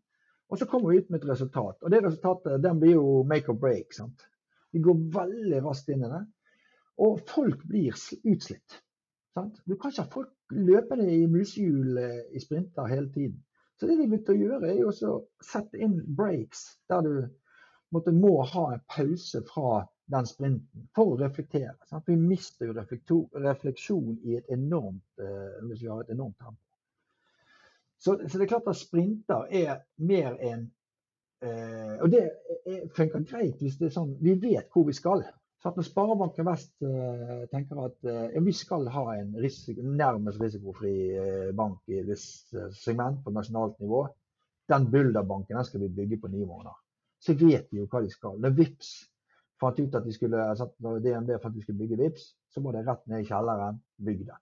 Speaker 2: Og så kommer vi ut med et resultat. Og det resultatet den blir jo make or break. sant? Vi går veldig raskt inn i det. Og folk blir utslitt. Sant? Du kan ikke ha folk løpende i musehjul eh, i sprinter hele tiden. Så det de begynte å gjøre, er jo å sette inn breaks der du måtte, må ha en pause fra den sprinten for å reflektere. Sant? Vi mister jo refleksjon i et enormt, uh, hvis vi har et enormt tempo. Så, så, det er klart at sprinter er mer enn eh, Og det er, funker greit hvis det er sånn vi vet hvor vi skal. Så at når Sparebanken Vest eh, tenker at eh, vi skal ha en risiko, nærmest risikofri eh, bank i viss eh, segment på nasjonalt nivå, den Bulderbanken den skal vi bygge på ni måneder. Så vet de jo hva de skal. Når Vips fant ut at de skulle, altså når DNB fant at de skulle bygge Vips, så må det rett ned i kjelleren, bygge det.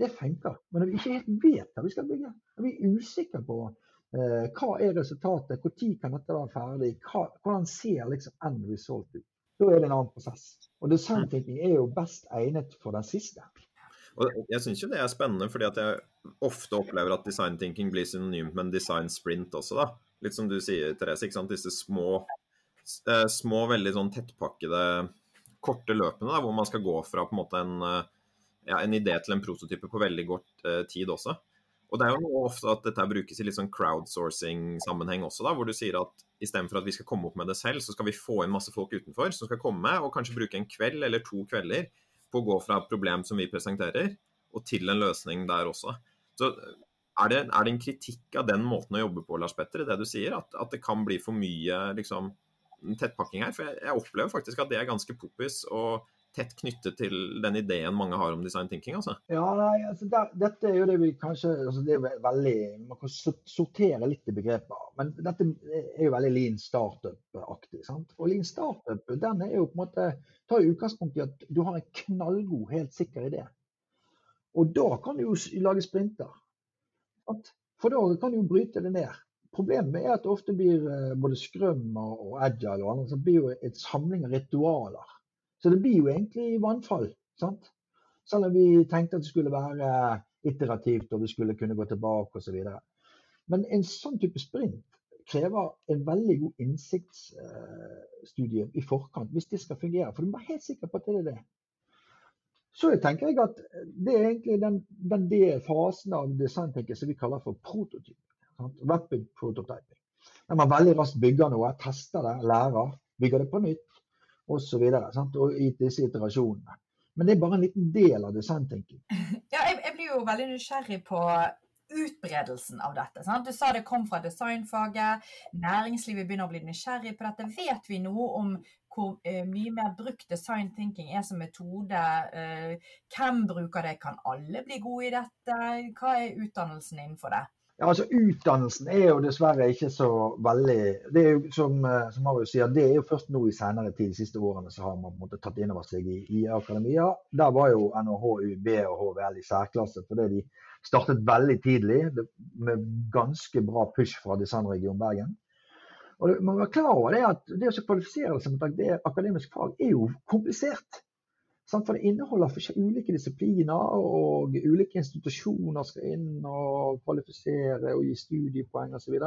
Speaker 2: Det funker. Men når vi ikke helt vet hva vi skal bygge, når vi er usikre på eh, hva er resultatet, når kan dette være ferdig, hva, hvordan ser liksom end result ut, da er det en annen prosess. Og design thinking er jo best egnet for den siste.
Speaker 1: Og jeg syns jo det er spennende, fordi at jeg ofte opplever at design thinking blir synonymt med en design sprint også, da. Litt som du sier, Therese. ikke sant? Disse små, eh, små veldig sånn tettpakkede, korte løpene da, hvor man skal gå fra på en måte en, eh, ja, en idé til en prototype på veldig kort uh, tid også. Og det er jo ofte at dette brukes i litt sånn crowdsourcing-sammenheng også, da, hvor du sier at istedenfor at vi skal komme opp med det selv, så skal vi få inn masse folk utenfor som skal komme og kanskje bruke en kveld eller to kvelder på å gå fra et problem som vi presenterer, og til en løsning der også. Så er det, er det, en kritikk av den måten å jobbe på, Lars Petter, det du sier? At, at det kan bli for mye liksom, tettpakking her? For jeg, jeg, opplever faktisk at det er ganske poppis og tett knyttet til den ideen mange har om design thinking. altså.
Speaker 2: Ja, nei, altså der, Dette er jo det vi kanskje altså det er veldig, Man kan sortere litt i begreper. Men dette er jo veldig lean startup-aktig. sant? Og lean startup den er jo på en måte, tar utgangspunkt i at du har en knallgod, helt sikker idé. Og da kan du jo lage sprinter. For da kan du jo bryte det ned. Problemet er at det ofte blir eh, både Scrum og Agile og andre, så blir jo et samling av ritualer. Så det blir jo egentlig vannfall. sant? Selv om vi tenkte at det skulle være iterativt og vi skulle kunne gå tilbake osv. Men en sånn type sprint krever en veldig god innsiktsstudie i forkant hvis det skal fungere. For du må være helt sikker på at det er det. Så tenker jeg at det er egentlig den, den fasen av designtenking som vi kaller for prototyping. Rapid prototyping. Der man veldig raskt bygger noe, tester det, lærer, bygger det på nytt osv. I disse iterasjonene. Men det er bare en liten del av designtenking.
Speaker 3: Ja, jeg, jeg, blir jo veldig nysgjerrig på utbredelsen av dette. Sant? Du sa det kom fra designfaget. Næringslivet begynner å bli nysgjerrig på dette. Vet vi noe om hvor uh, mye mer brukt design thinking er som metode. Uh, hvem bruker det? Kan alle bli gode i dette? Hva er utdannelsen innenfor det?
Speaker 2: Ja, altså Utdannelsen er jo dessverre ikke så veldig det er jo Som, eh, som Marius sier, det er jo først nå i senere tid, de siste årene, så har man på en måte tatt inn over seg i, i akademia. Der var jo NHH, UiB og HVL i særklasse fordi de startet veldig tidlig med ganske bra push fra designregion Bergen. Og man må være klar over det at det å kvalifisere seg mot det akademisk fag er jo komplisert. For det inneholder ulike disipliner, og ulike institusjoner skal inn og kvalifisere og gi studiepoeng osv.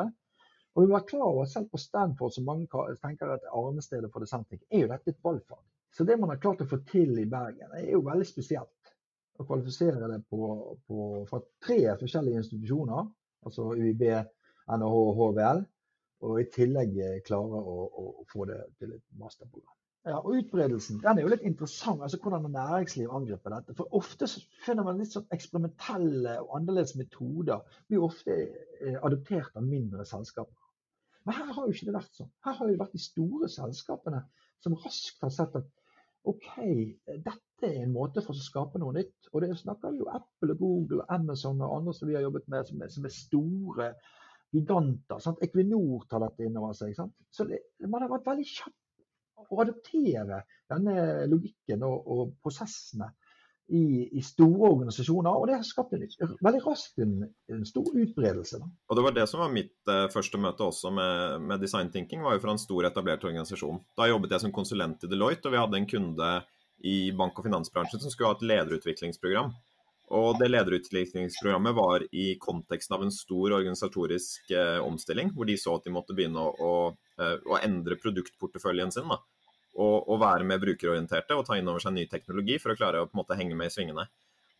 Speaker 2: Og vi må være klar over at selv på Stanford, som mange tenker at arnestedet for designtech, er jo dette et valgfag. Så det man har klart å få til i Bergen, er jo veldig spesielt. Å kvalifisere det på, på, fra tre forskjellige institusjoner, altså UiB, NHH og HVL, og i tillegg eh, klare å, å få det til et masterprogram. Ja, og Utbredelsen den er jo litt interessant, altså hvordan næringsliv angriper dette. For Ofte finner man litt sånn eksperimentelle og annerledes metoder blir ofte eh, adoptert av mindre selskaper. Men her har jo ikke det vært sånn. Her har det vært de store selskapene som raskt har sett at OK, dette er en måte for å skape noe nytt. Og det snakker jo Apple og Google og Amazon og andre som vi har jobbet med, som er, som er store giganter. Sant? Equinor tar dette inn over seg. Sant? Så det, man har vært veldig kjapp å adoptere denne logikken og, og prosessene i, i, store organisasjoner. Og det har skapt en, veldig raskt en, en stor utbredelse. Da.
Speaker 1: Og Det var det som var mitt eh, første møte også med, med, design thinking, var jo fra en stor etablert organisasjon. Da jobbet jeg som konsulent i Deloitte, og vi hadde en kunde i bank- og finansbransjen som skulle ha et lederutviklingsprogram. Og det lederutviklingsprogrammet var i konteksten av en stor organisatorisk eh, omstilling, hvor de så at de måtte begynne å, å, eh, å endre produktporteføljen sin. Da. Og, å være mer brukerorienterte og ta inn over seg ny teknologi for å klare å på en måte henge med i svingene.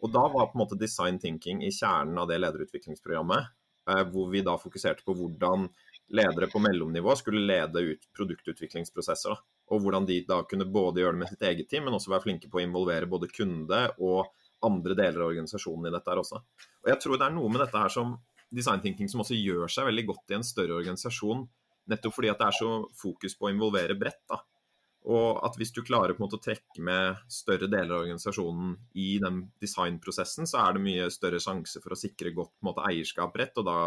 Speaker 1: Og da var på en måte design thinking i kjernen av det lederutviklingsprogrammet, eh, hvor vi da fokuserte på hvordan ledere på mellomnivå skulle lede ut produktutviklingsprosesser. Og hvordan de da kunne både gjøre det med sitt eget team, men også være flinke på å involvere både kunde og andre deler av organisasjonen i dette her også. Og jeg tror det er noe med dette her som design thinking som også gjør seg veldig godt i en større organisasjon, nettopp fordi at det er så fokus på å involvere bredt. da. Og at hvis du klarer på en måte å trekke med større deler av organisasjonen i den designprosessen, så er det mye større sjanse for å sikre godt på en måte, eierskap rett, og da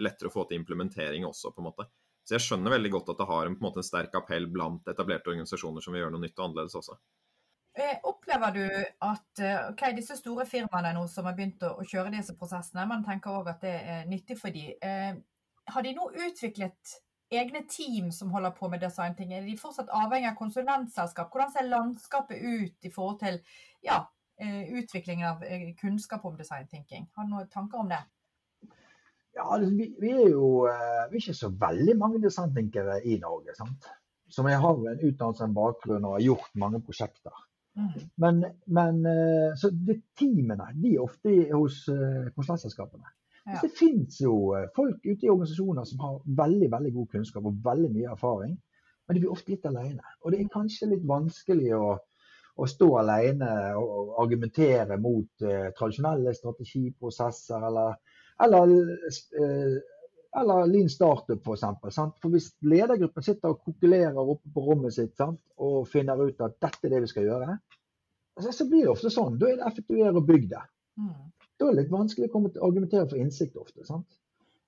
Speaker 1: lettere å få til implementering også. på en måte. Så jeg skjønner veldig godt at det har en, på en, måte, en sterk appell blant etablerte organisasjoner som vil gjøre noe nytt og annerledes også.
Speaker 3: Eh, opplever du at okay, ok, disse store firmaene nå som har begynt å kjøre disse prosessene, man tenker òg at det er nyttig for dem. Eh, har de nå utviklet egne team som holder på med designting? Er de fortsatt avhengig av konsulentselskap? Hvordan ser landskapet ut i forhold til ja, eh, utviklingen av kunnskap om designthinking? Har du noen tanker om det?
Speaker 2: Ja, altså, vi, vi, er jo vi er ikke så veldig mange designtenkere i Norge. sant? Som jeg har en utdannelse, en bakgrunn og har gjort mange prosjekter. Mm. Men, men så de teamene de er ofte hos konsulentselskapene. Ja. Det finnes jo eh, folk ute i organisasjoner som har veldig veldig god kunnskap og veldig mye erfaring, men de blir ofte litt alene. Og det er kanskje litt vanskelig å, å stå alene og argumentere mot uh, tradisjonelle strategiprosesser eller, eller, uh, eller Lean Startup f.eks. For, for hvis ledergruppen sitter og kokulerer oppe på rommet sitt sant, og finner ut at dette er det vi skal gjøre, så, så blir det ofte sånn. Da er det effektuere og bygg det. Mm. Da er det litt vanskelig å argumentere for innsikt ofte. sant?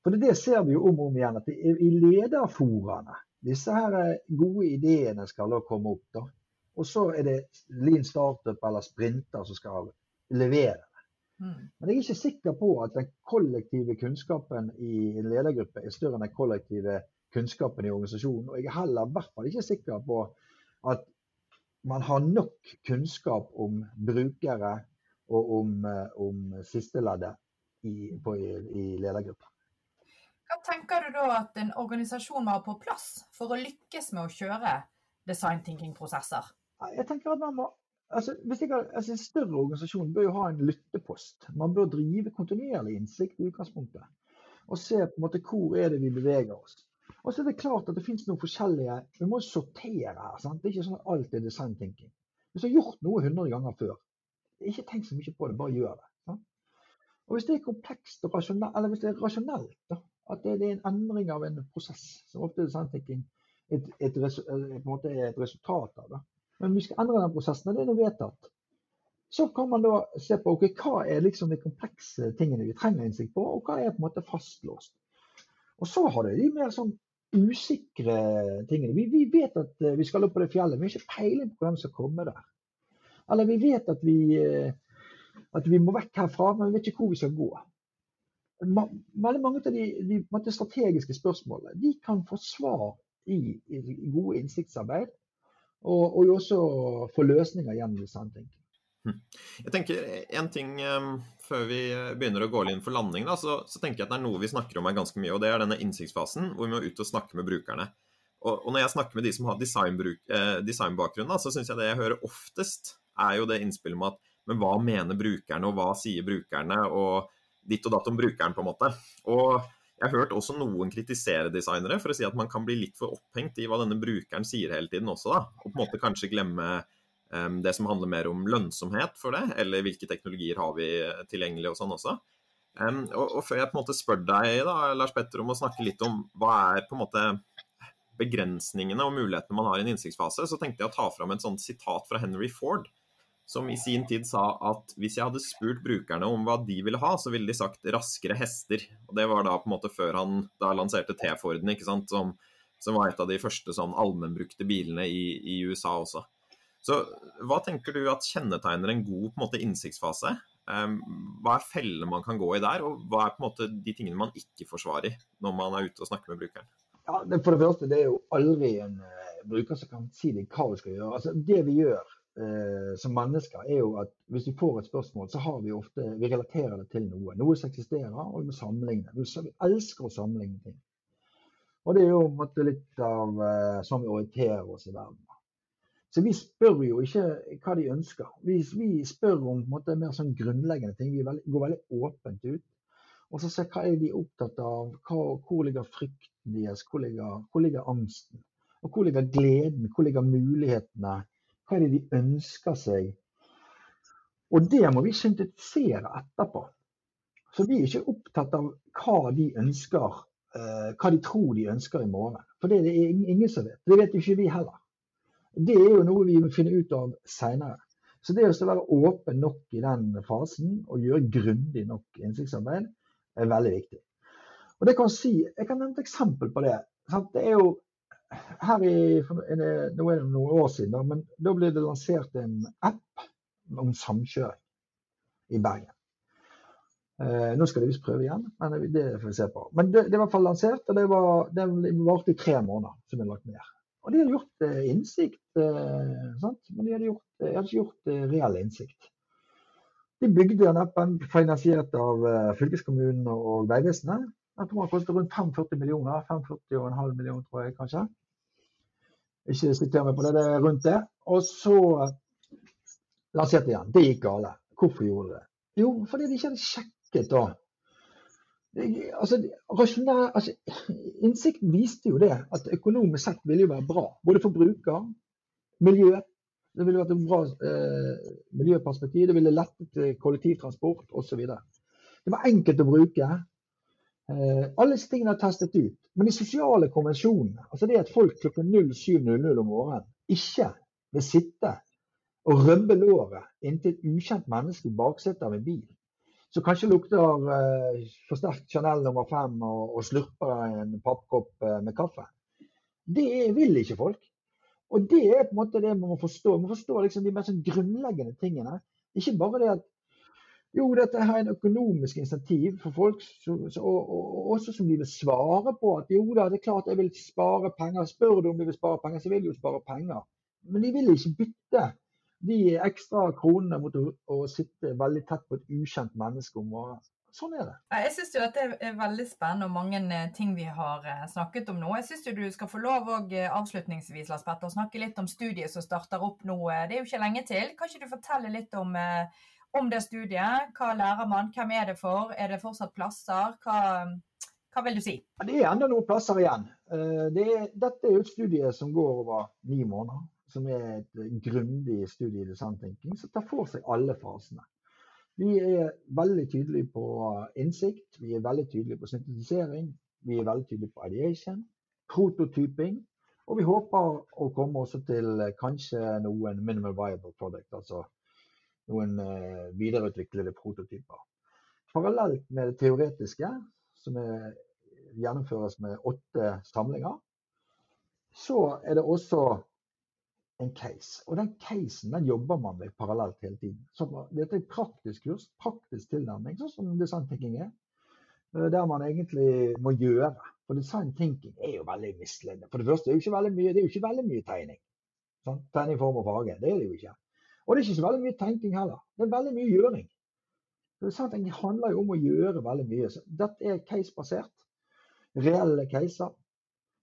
Speaker 2: For det, det ser vi jo om og om igjen, at i lederforaene disse her gode ideene skal da komme opp. da. Og så er det Lean Startup eller Sprinter som skal levere. Mm. Men jeg er ikke sikker på at den kollektive kunnskapen i en ledergruppe er større enn den kollektive kunnskapen i organisasjonen. Og jeg er heller i hvert fall ikke sikker på at man har nok kunnskap om brukere, og om, eh, om sisteleddet i, på, i, i ledergruppa.
Speaker 3: Hva tenker du da at en organisasjon må ha på plass for å lykkes med å kjøre design thinking-prosesser?
Speaker 2: Jeg tenker at man må Altså, jeg, altså, En større organisasjon bør jo ha en lyttepost. Man bør drive kontinuerlig innsikt i utgangspunktet. Og se på en måte hvor er det vi beveger oss. Og så er det klart at det finnes noen forskjellige Vi må sortere her. sant? Det er ikke sånn at alt er design thinking. Hvis du har gjort noe 100 ganger før, ikke tenk så mye på det, bare gjør det. Sant? Og Hvis det er komplekst og rasjonelt, eller hvis det er rasjonelt, da, at det, det, er en endring av en prosess, som ofte er sandthinking et, et, et, et, resultat av. det. Men vi skal endre den prosessen, og det er noe vedtatt. Så kan man da se på okay, hva er liksom de komplekse tingene vi trenger innsikt på, og hva er på en måte fastlåst. Og så har det de mer sånn usikre tingene. Vi, vi vet at eh, vi skal opp på det fjellet, men vi har ikke peiling på hvem som kommer der. Eller vi vet at vi, eh, at vi må vekk herfra, men vi vet ikke hvor vi skal gå. Veldig mange av de, de strategiske spørsmålene de kan få svar i, i gode innsiktsarbeid, og, og også få løsninger gjennom design thinking.
Speaker 1: Hm. Jeg tenker en ting um, Før vi begynner å gå inn for landing, da, så, så, tenker jeg at det er noe vi snakker om her ganske mye. og Det er denne innsiktsfasen hvor vi må ut og snakke med brukerne. Og, og når jeg snakker med de som har designbakgrunn, eh, design så syns jeg det jeg hører oftest, er jo det innspillet med at men hva mener brukerne, og hva sier brukerne, og ditt og datt om brukeren, på en måte. Og jeg har hørt også noen kritisere designere for å si at man kan bli litt for opphengt i hva denne brukeren sier hele tiden også, da. Og på en måte kanskje glemme um, det som handler mer om lønnsomhet for det, eller hvilke teknologier har vi tilgjengelig og sånn også. Um, og, og, før jeg på en måte spør deg, da, Lars Petter, om å snakke litt om hva er på en måte begrensningene og mulighetene man har i en innsiktsfase, så tenkte jeg å ta fram et sånt sitat fra Henry Ford som i sin tid sa at hvis jeg hadde spurt brukerne om hva de ville ha, så ville de sagt 'raskere hester'. Og Det var da på en måte før han da lanserte T-Forden, ikke sant, som, som, var et av de første sånn allmennbrukte bilene i, i, USA også. Så hva tenker du at kjennetegner en god på en måte innsiktsfase? Um, hva er fellene man kan gå i der, og hva er på en måte de tingene man ikke forsvarer når man er ute og snakker med brukeren?
Speaker 2: Ja, For det første, det er jo aldri en uh, bruker som kan si deg hva du skal gjøre. Altså, Det vi gjør eh, som mennesker, er jo at hvis vi får et spørsmål, så har vi ofte Vi relaterer det til noe. Noe som eksisterer, og vi må sammenligne. Vi elsker å sammenligne ting. Og det er jo måte, litt av eh, sånn vi orienterer oss i verden. Så vi spør jo ikke hva de ønsker. Vi, vi spør om måte, mer sånn grunnleggende ting. Vi veldig, går veldig åpent ut. Og så ser hva er de opptatt av, hva, hvor ligger frykten deres, hvor ligger, hvor ligger angsten? Og hvor ligger gleden, hvor ligger mulighetene? Hva er det de ønsker seg? Og det må vi syntetisere etterpå. Så vi er ikke opptatt av hva de ønsker, eh, hva de tror de ønsker i morgen. For det er det ingen som vet. Det vet jo ikke vi heller. Det er jo noe vi må finne ut av seinere. Så det å være åpen nok i den fasen og gjøre grundig nok innsiktsarbeid er veldig viktig. Og det kan si, Jeg kan nevne et eksempel på det. Det er jo her i, Nå er det noen år siden, men da ble det lansert en app om samkjøring i Bergen. Eh, nå skal de visst prøve igjen, men det får vi se på. Men det, det er i hvert fall lansert, og det, var, i tre måneder. som er lagt ned. Og de hadde gjort eh, innsikt, eh, men de hadde, gjort, de hadde ikke gjort eh, reell innsikt. De bygde den appen finansiert av eh, fylkeskommunen og Vegvesenet. Jeg tror den kostet rundt 45 millioner. 45,5 millioner, tror jeg kanskje. Ikke sitter meg på det, det er rundt det. Og så lanserte de den. Det gikk gale. Hvorfor gjorde de det? Jo, fordi de ikke hadde sjekket da. Altså, altså, innsikten viste jo det at økonomisk sett ville jo være bra. Både for bruker, miljø. Det ville vært et bra eh, miljøperspektiv. Det ville lettet eh, kollektivtransport osv. Det var enkelt å bruke. Eh, alle disse tingene er testet ut. Men de sosiale konvensjonene, altså det at folk klokken 07.00 om morgenen ikke vil sitte og rømme låret inntil et ukjent menneske i baksetet av en bil, som kanskje lukter eh, forsterkt Chanel nummer fem og, og slurper en pappkopp eh, med kaffe. Det vil ikke folk. Og det er på en måte det man må forstå. Man må forstå liksom de mer sånn grunnleggende tingene. Ikke bare det at jo, dette er en økonomisk insentiv for folk, som, og, og, også som de vil svare på. At jo da, det er klart jeg vil spare penger. Spør du om de vil spare penger, så vil jo spare penger. Men de vil ikke bytte de ekstra kronene mot å, å sitte veldig tett på et ukjent menneske om morgenen. Sånn er det.
Speaker 3: Jeg syns det er veldig spennende og mange eh, ting vi har eh, snakket om nå. Jeg syns du skal få lov og eh, avslutningsvis Lars Petter, å snakke litt om studiet som starter opp nå. Det er jo ikke lenge til. Kan ikke du fortelle litt om, om det studiet? Hva lærer man? Hvem er det for? Er det fortsatt plasser? Hva, hva vil du si?
Speaker 2: Det er enda noen plasser igjen. Det er, dette er et studie som går over ni måneder som er et eh, grundig studie i designtenking, som tar for seg alle fasene. Vi er veldig tydelige på innsikt, vi er veldig tydelige på syntetisering, vi er veldig tydelige på ideation, prototyping, og vi håper å komme også til eh, kanskje noen minimal viable product, altså noen uh, videreutviklede prototyper. Parallelt med det teoretiske, som er, gjennomføres med åtte samlinger, så er det også en case. Og den casen den jobber man med parallelt hele tiden. Så dette er et praktisk kurs, praktisk tilnærming, sånn som design thinking er. Eh, der man egentlig må gjøre. For design thinking er jo veldig misledende. For det første er det jo ikke veldig mye, det er jo ikke veldig mye tegning. Sånn? Tegning, form og farge. Det er det jo ikke. Og det er ikke så veldig mye tenking heller. Det er veldig mye gjøring. Det, thinking handler jo om å gjøre veldig mye. Så dette er case-basert. Reelle caser.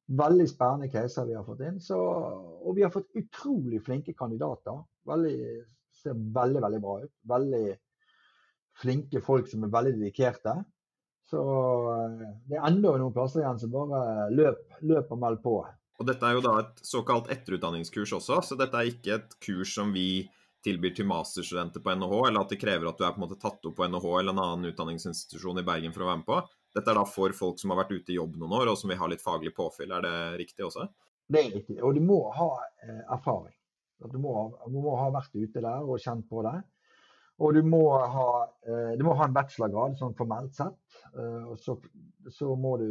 Speaker 2: Veldig spennende caser vi har fått inn. Så, og vi har fått utrolig flinke kandidater. Veldig, ser veldig, veldig bra ut. Veldig flinke folk som er veldig dedikerte. Så eh, det er enda noen plasser igjen, så bare løp, løp og meld på.
Speaker 1: Og Dette er jo da et såkalt etterutdanningskurs også, så dette er ikke et kurs som vi tilbyr til masterstudenter på NHH, eller at det krever at du er på en måte tatt opp på NHH eller en annen utdanningsinstitusjon i Bergen for å være med på. Dette er da for folk som har vært ute i jobb noen år, og som vil ha litt faglig påfyll. Er det riktig også?
Speaker 2: Det er riktig. Og du må ha eh, erfaring. Du må, du må, ha vært ute der og kjent på det. Og du må ha, eh, du må ha en bachelorgrad sånn formelt sett. Eh, og så, så, må du,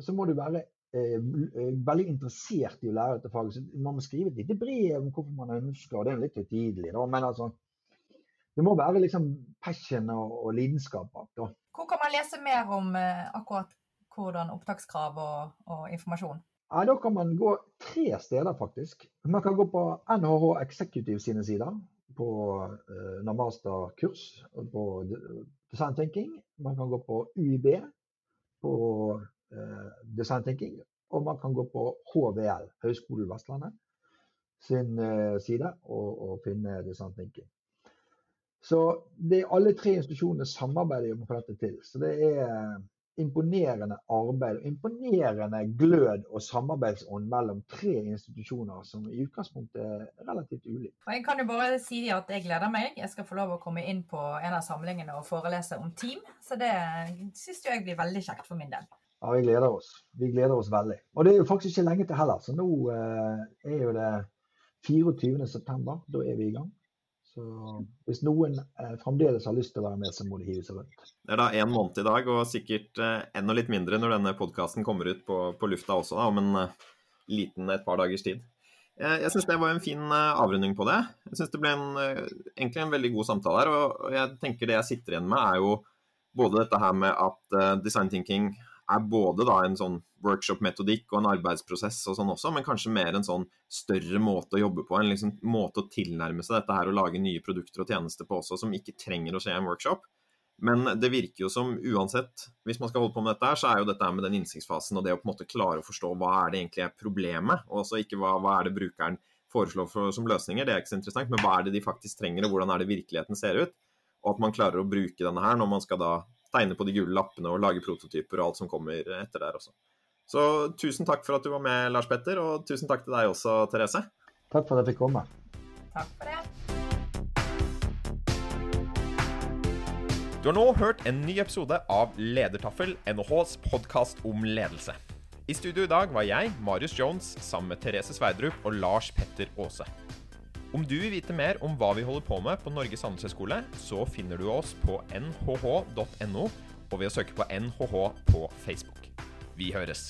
Speaker 2: så må du være eh, veldig interessert i å lære dette faget. Så man må skrive et lite brev om hvorfor man ønsker, det er litt høytidelig, men altså det må være liksom passion og, og lidenskap bak.
Speaker 3: Hvor kan man lese mer om eh, akkurat hvordan opptakskrav og, og, informasjon?
Speaker 2: Ja, Da kan man gå tre steder, faktisk. Man kan gå på NHH Executive sine sider på eh, masterkurs på design thinking. Man kan gå på UiB på eh, design thinking. Og man kan gå på HVL, Høgskolen Vestlandet, sin eh, side og, og finne design thinking. Så det, er alle tre institusjonene samarbeider om å få dette til. Så det er eh, imponerende arbeid, imponerende glød og samarbeidsånd mellom tre institusjoner som i utgangspunktet er relativt ulike.
Speaker 3: Og Jeg kan jo bare si at jeg gleder meg. Jeg skal få lov å komme inn på en av samlingene og forelese om team. Så det syns jeg blir veldig kjekt for min del.
Speaker 2: Ja, vi gleder oss. Vi gleder oss veldig. Og det er jo faktisk ikke lenge til heller. Så nå eh, er jo det 24.9. Da er vi i gang. Så hvis noen eh, fremdeles har lyst til å være med, så må de hive seg rundt.
Speaker 1: Det er da en måned i dag, og sikkert eh, enda litt mindre når denne podkasten kommer ut på, på, lufta også, da, om en, liten et par dagers tid. Jeg syns det var en fin avrunding på det. Jeg syns det ble en, egentlig en veldig god samtale her. Og jeg tenker det jeg sitter igjen med, er jo både dette her med at design thinking er både da en sånn workshop-metodikk og en arbeidsprosess og sånn også, men kanskje mer en sånn større måte å jobbe på. En liksom måte å tilnærme seg dette her og lage nye produkter og tjenester på også, som ikke trenger å skje i en workshop. Men det virker jo som uansett, hvis man skal holde på med dette her, så er jo dette med den innsiktsfasen og det å på en måte klare å forstå hva er det egentlig er problemet, og også ikke hva, hva er det brukeren foreslår for, som løsninger, det er ikke så interessant, men hva er det de faktisk trenger, og hvordan er det virkeligheten ser ut? Og at man klarer å bruke denne her når man skal da tegne på de gule lappene og lage prototyper og alt som kommer etter der også. Så tusen takk for at du var med, Lars Petter, og tusen takk til deg også, Therese.
Speaker 2: Takk for at jeg fikk komme.
Speaker 3: Takk for det.
Speaker 1: Du har nå hørt en ny episode av Ledertaffel, NHHs podkast om ledelse. I studio i dag var jeg, Marius Jones, sammen med Therese Sverdrup og Lars Petter Aase. Om du vil vite mer om hva vi holder på med på Norges handelshøyskole, så finner du oss på nhh.no og ved å søke på NHH på Facebook. Vi høres.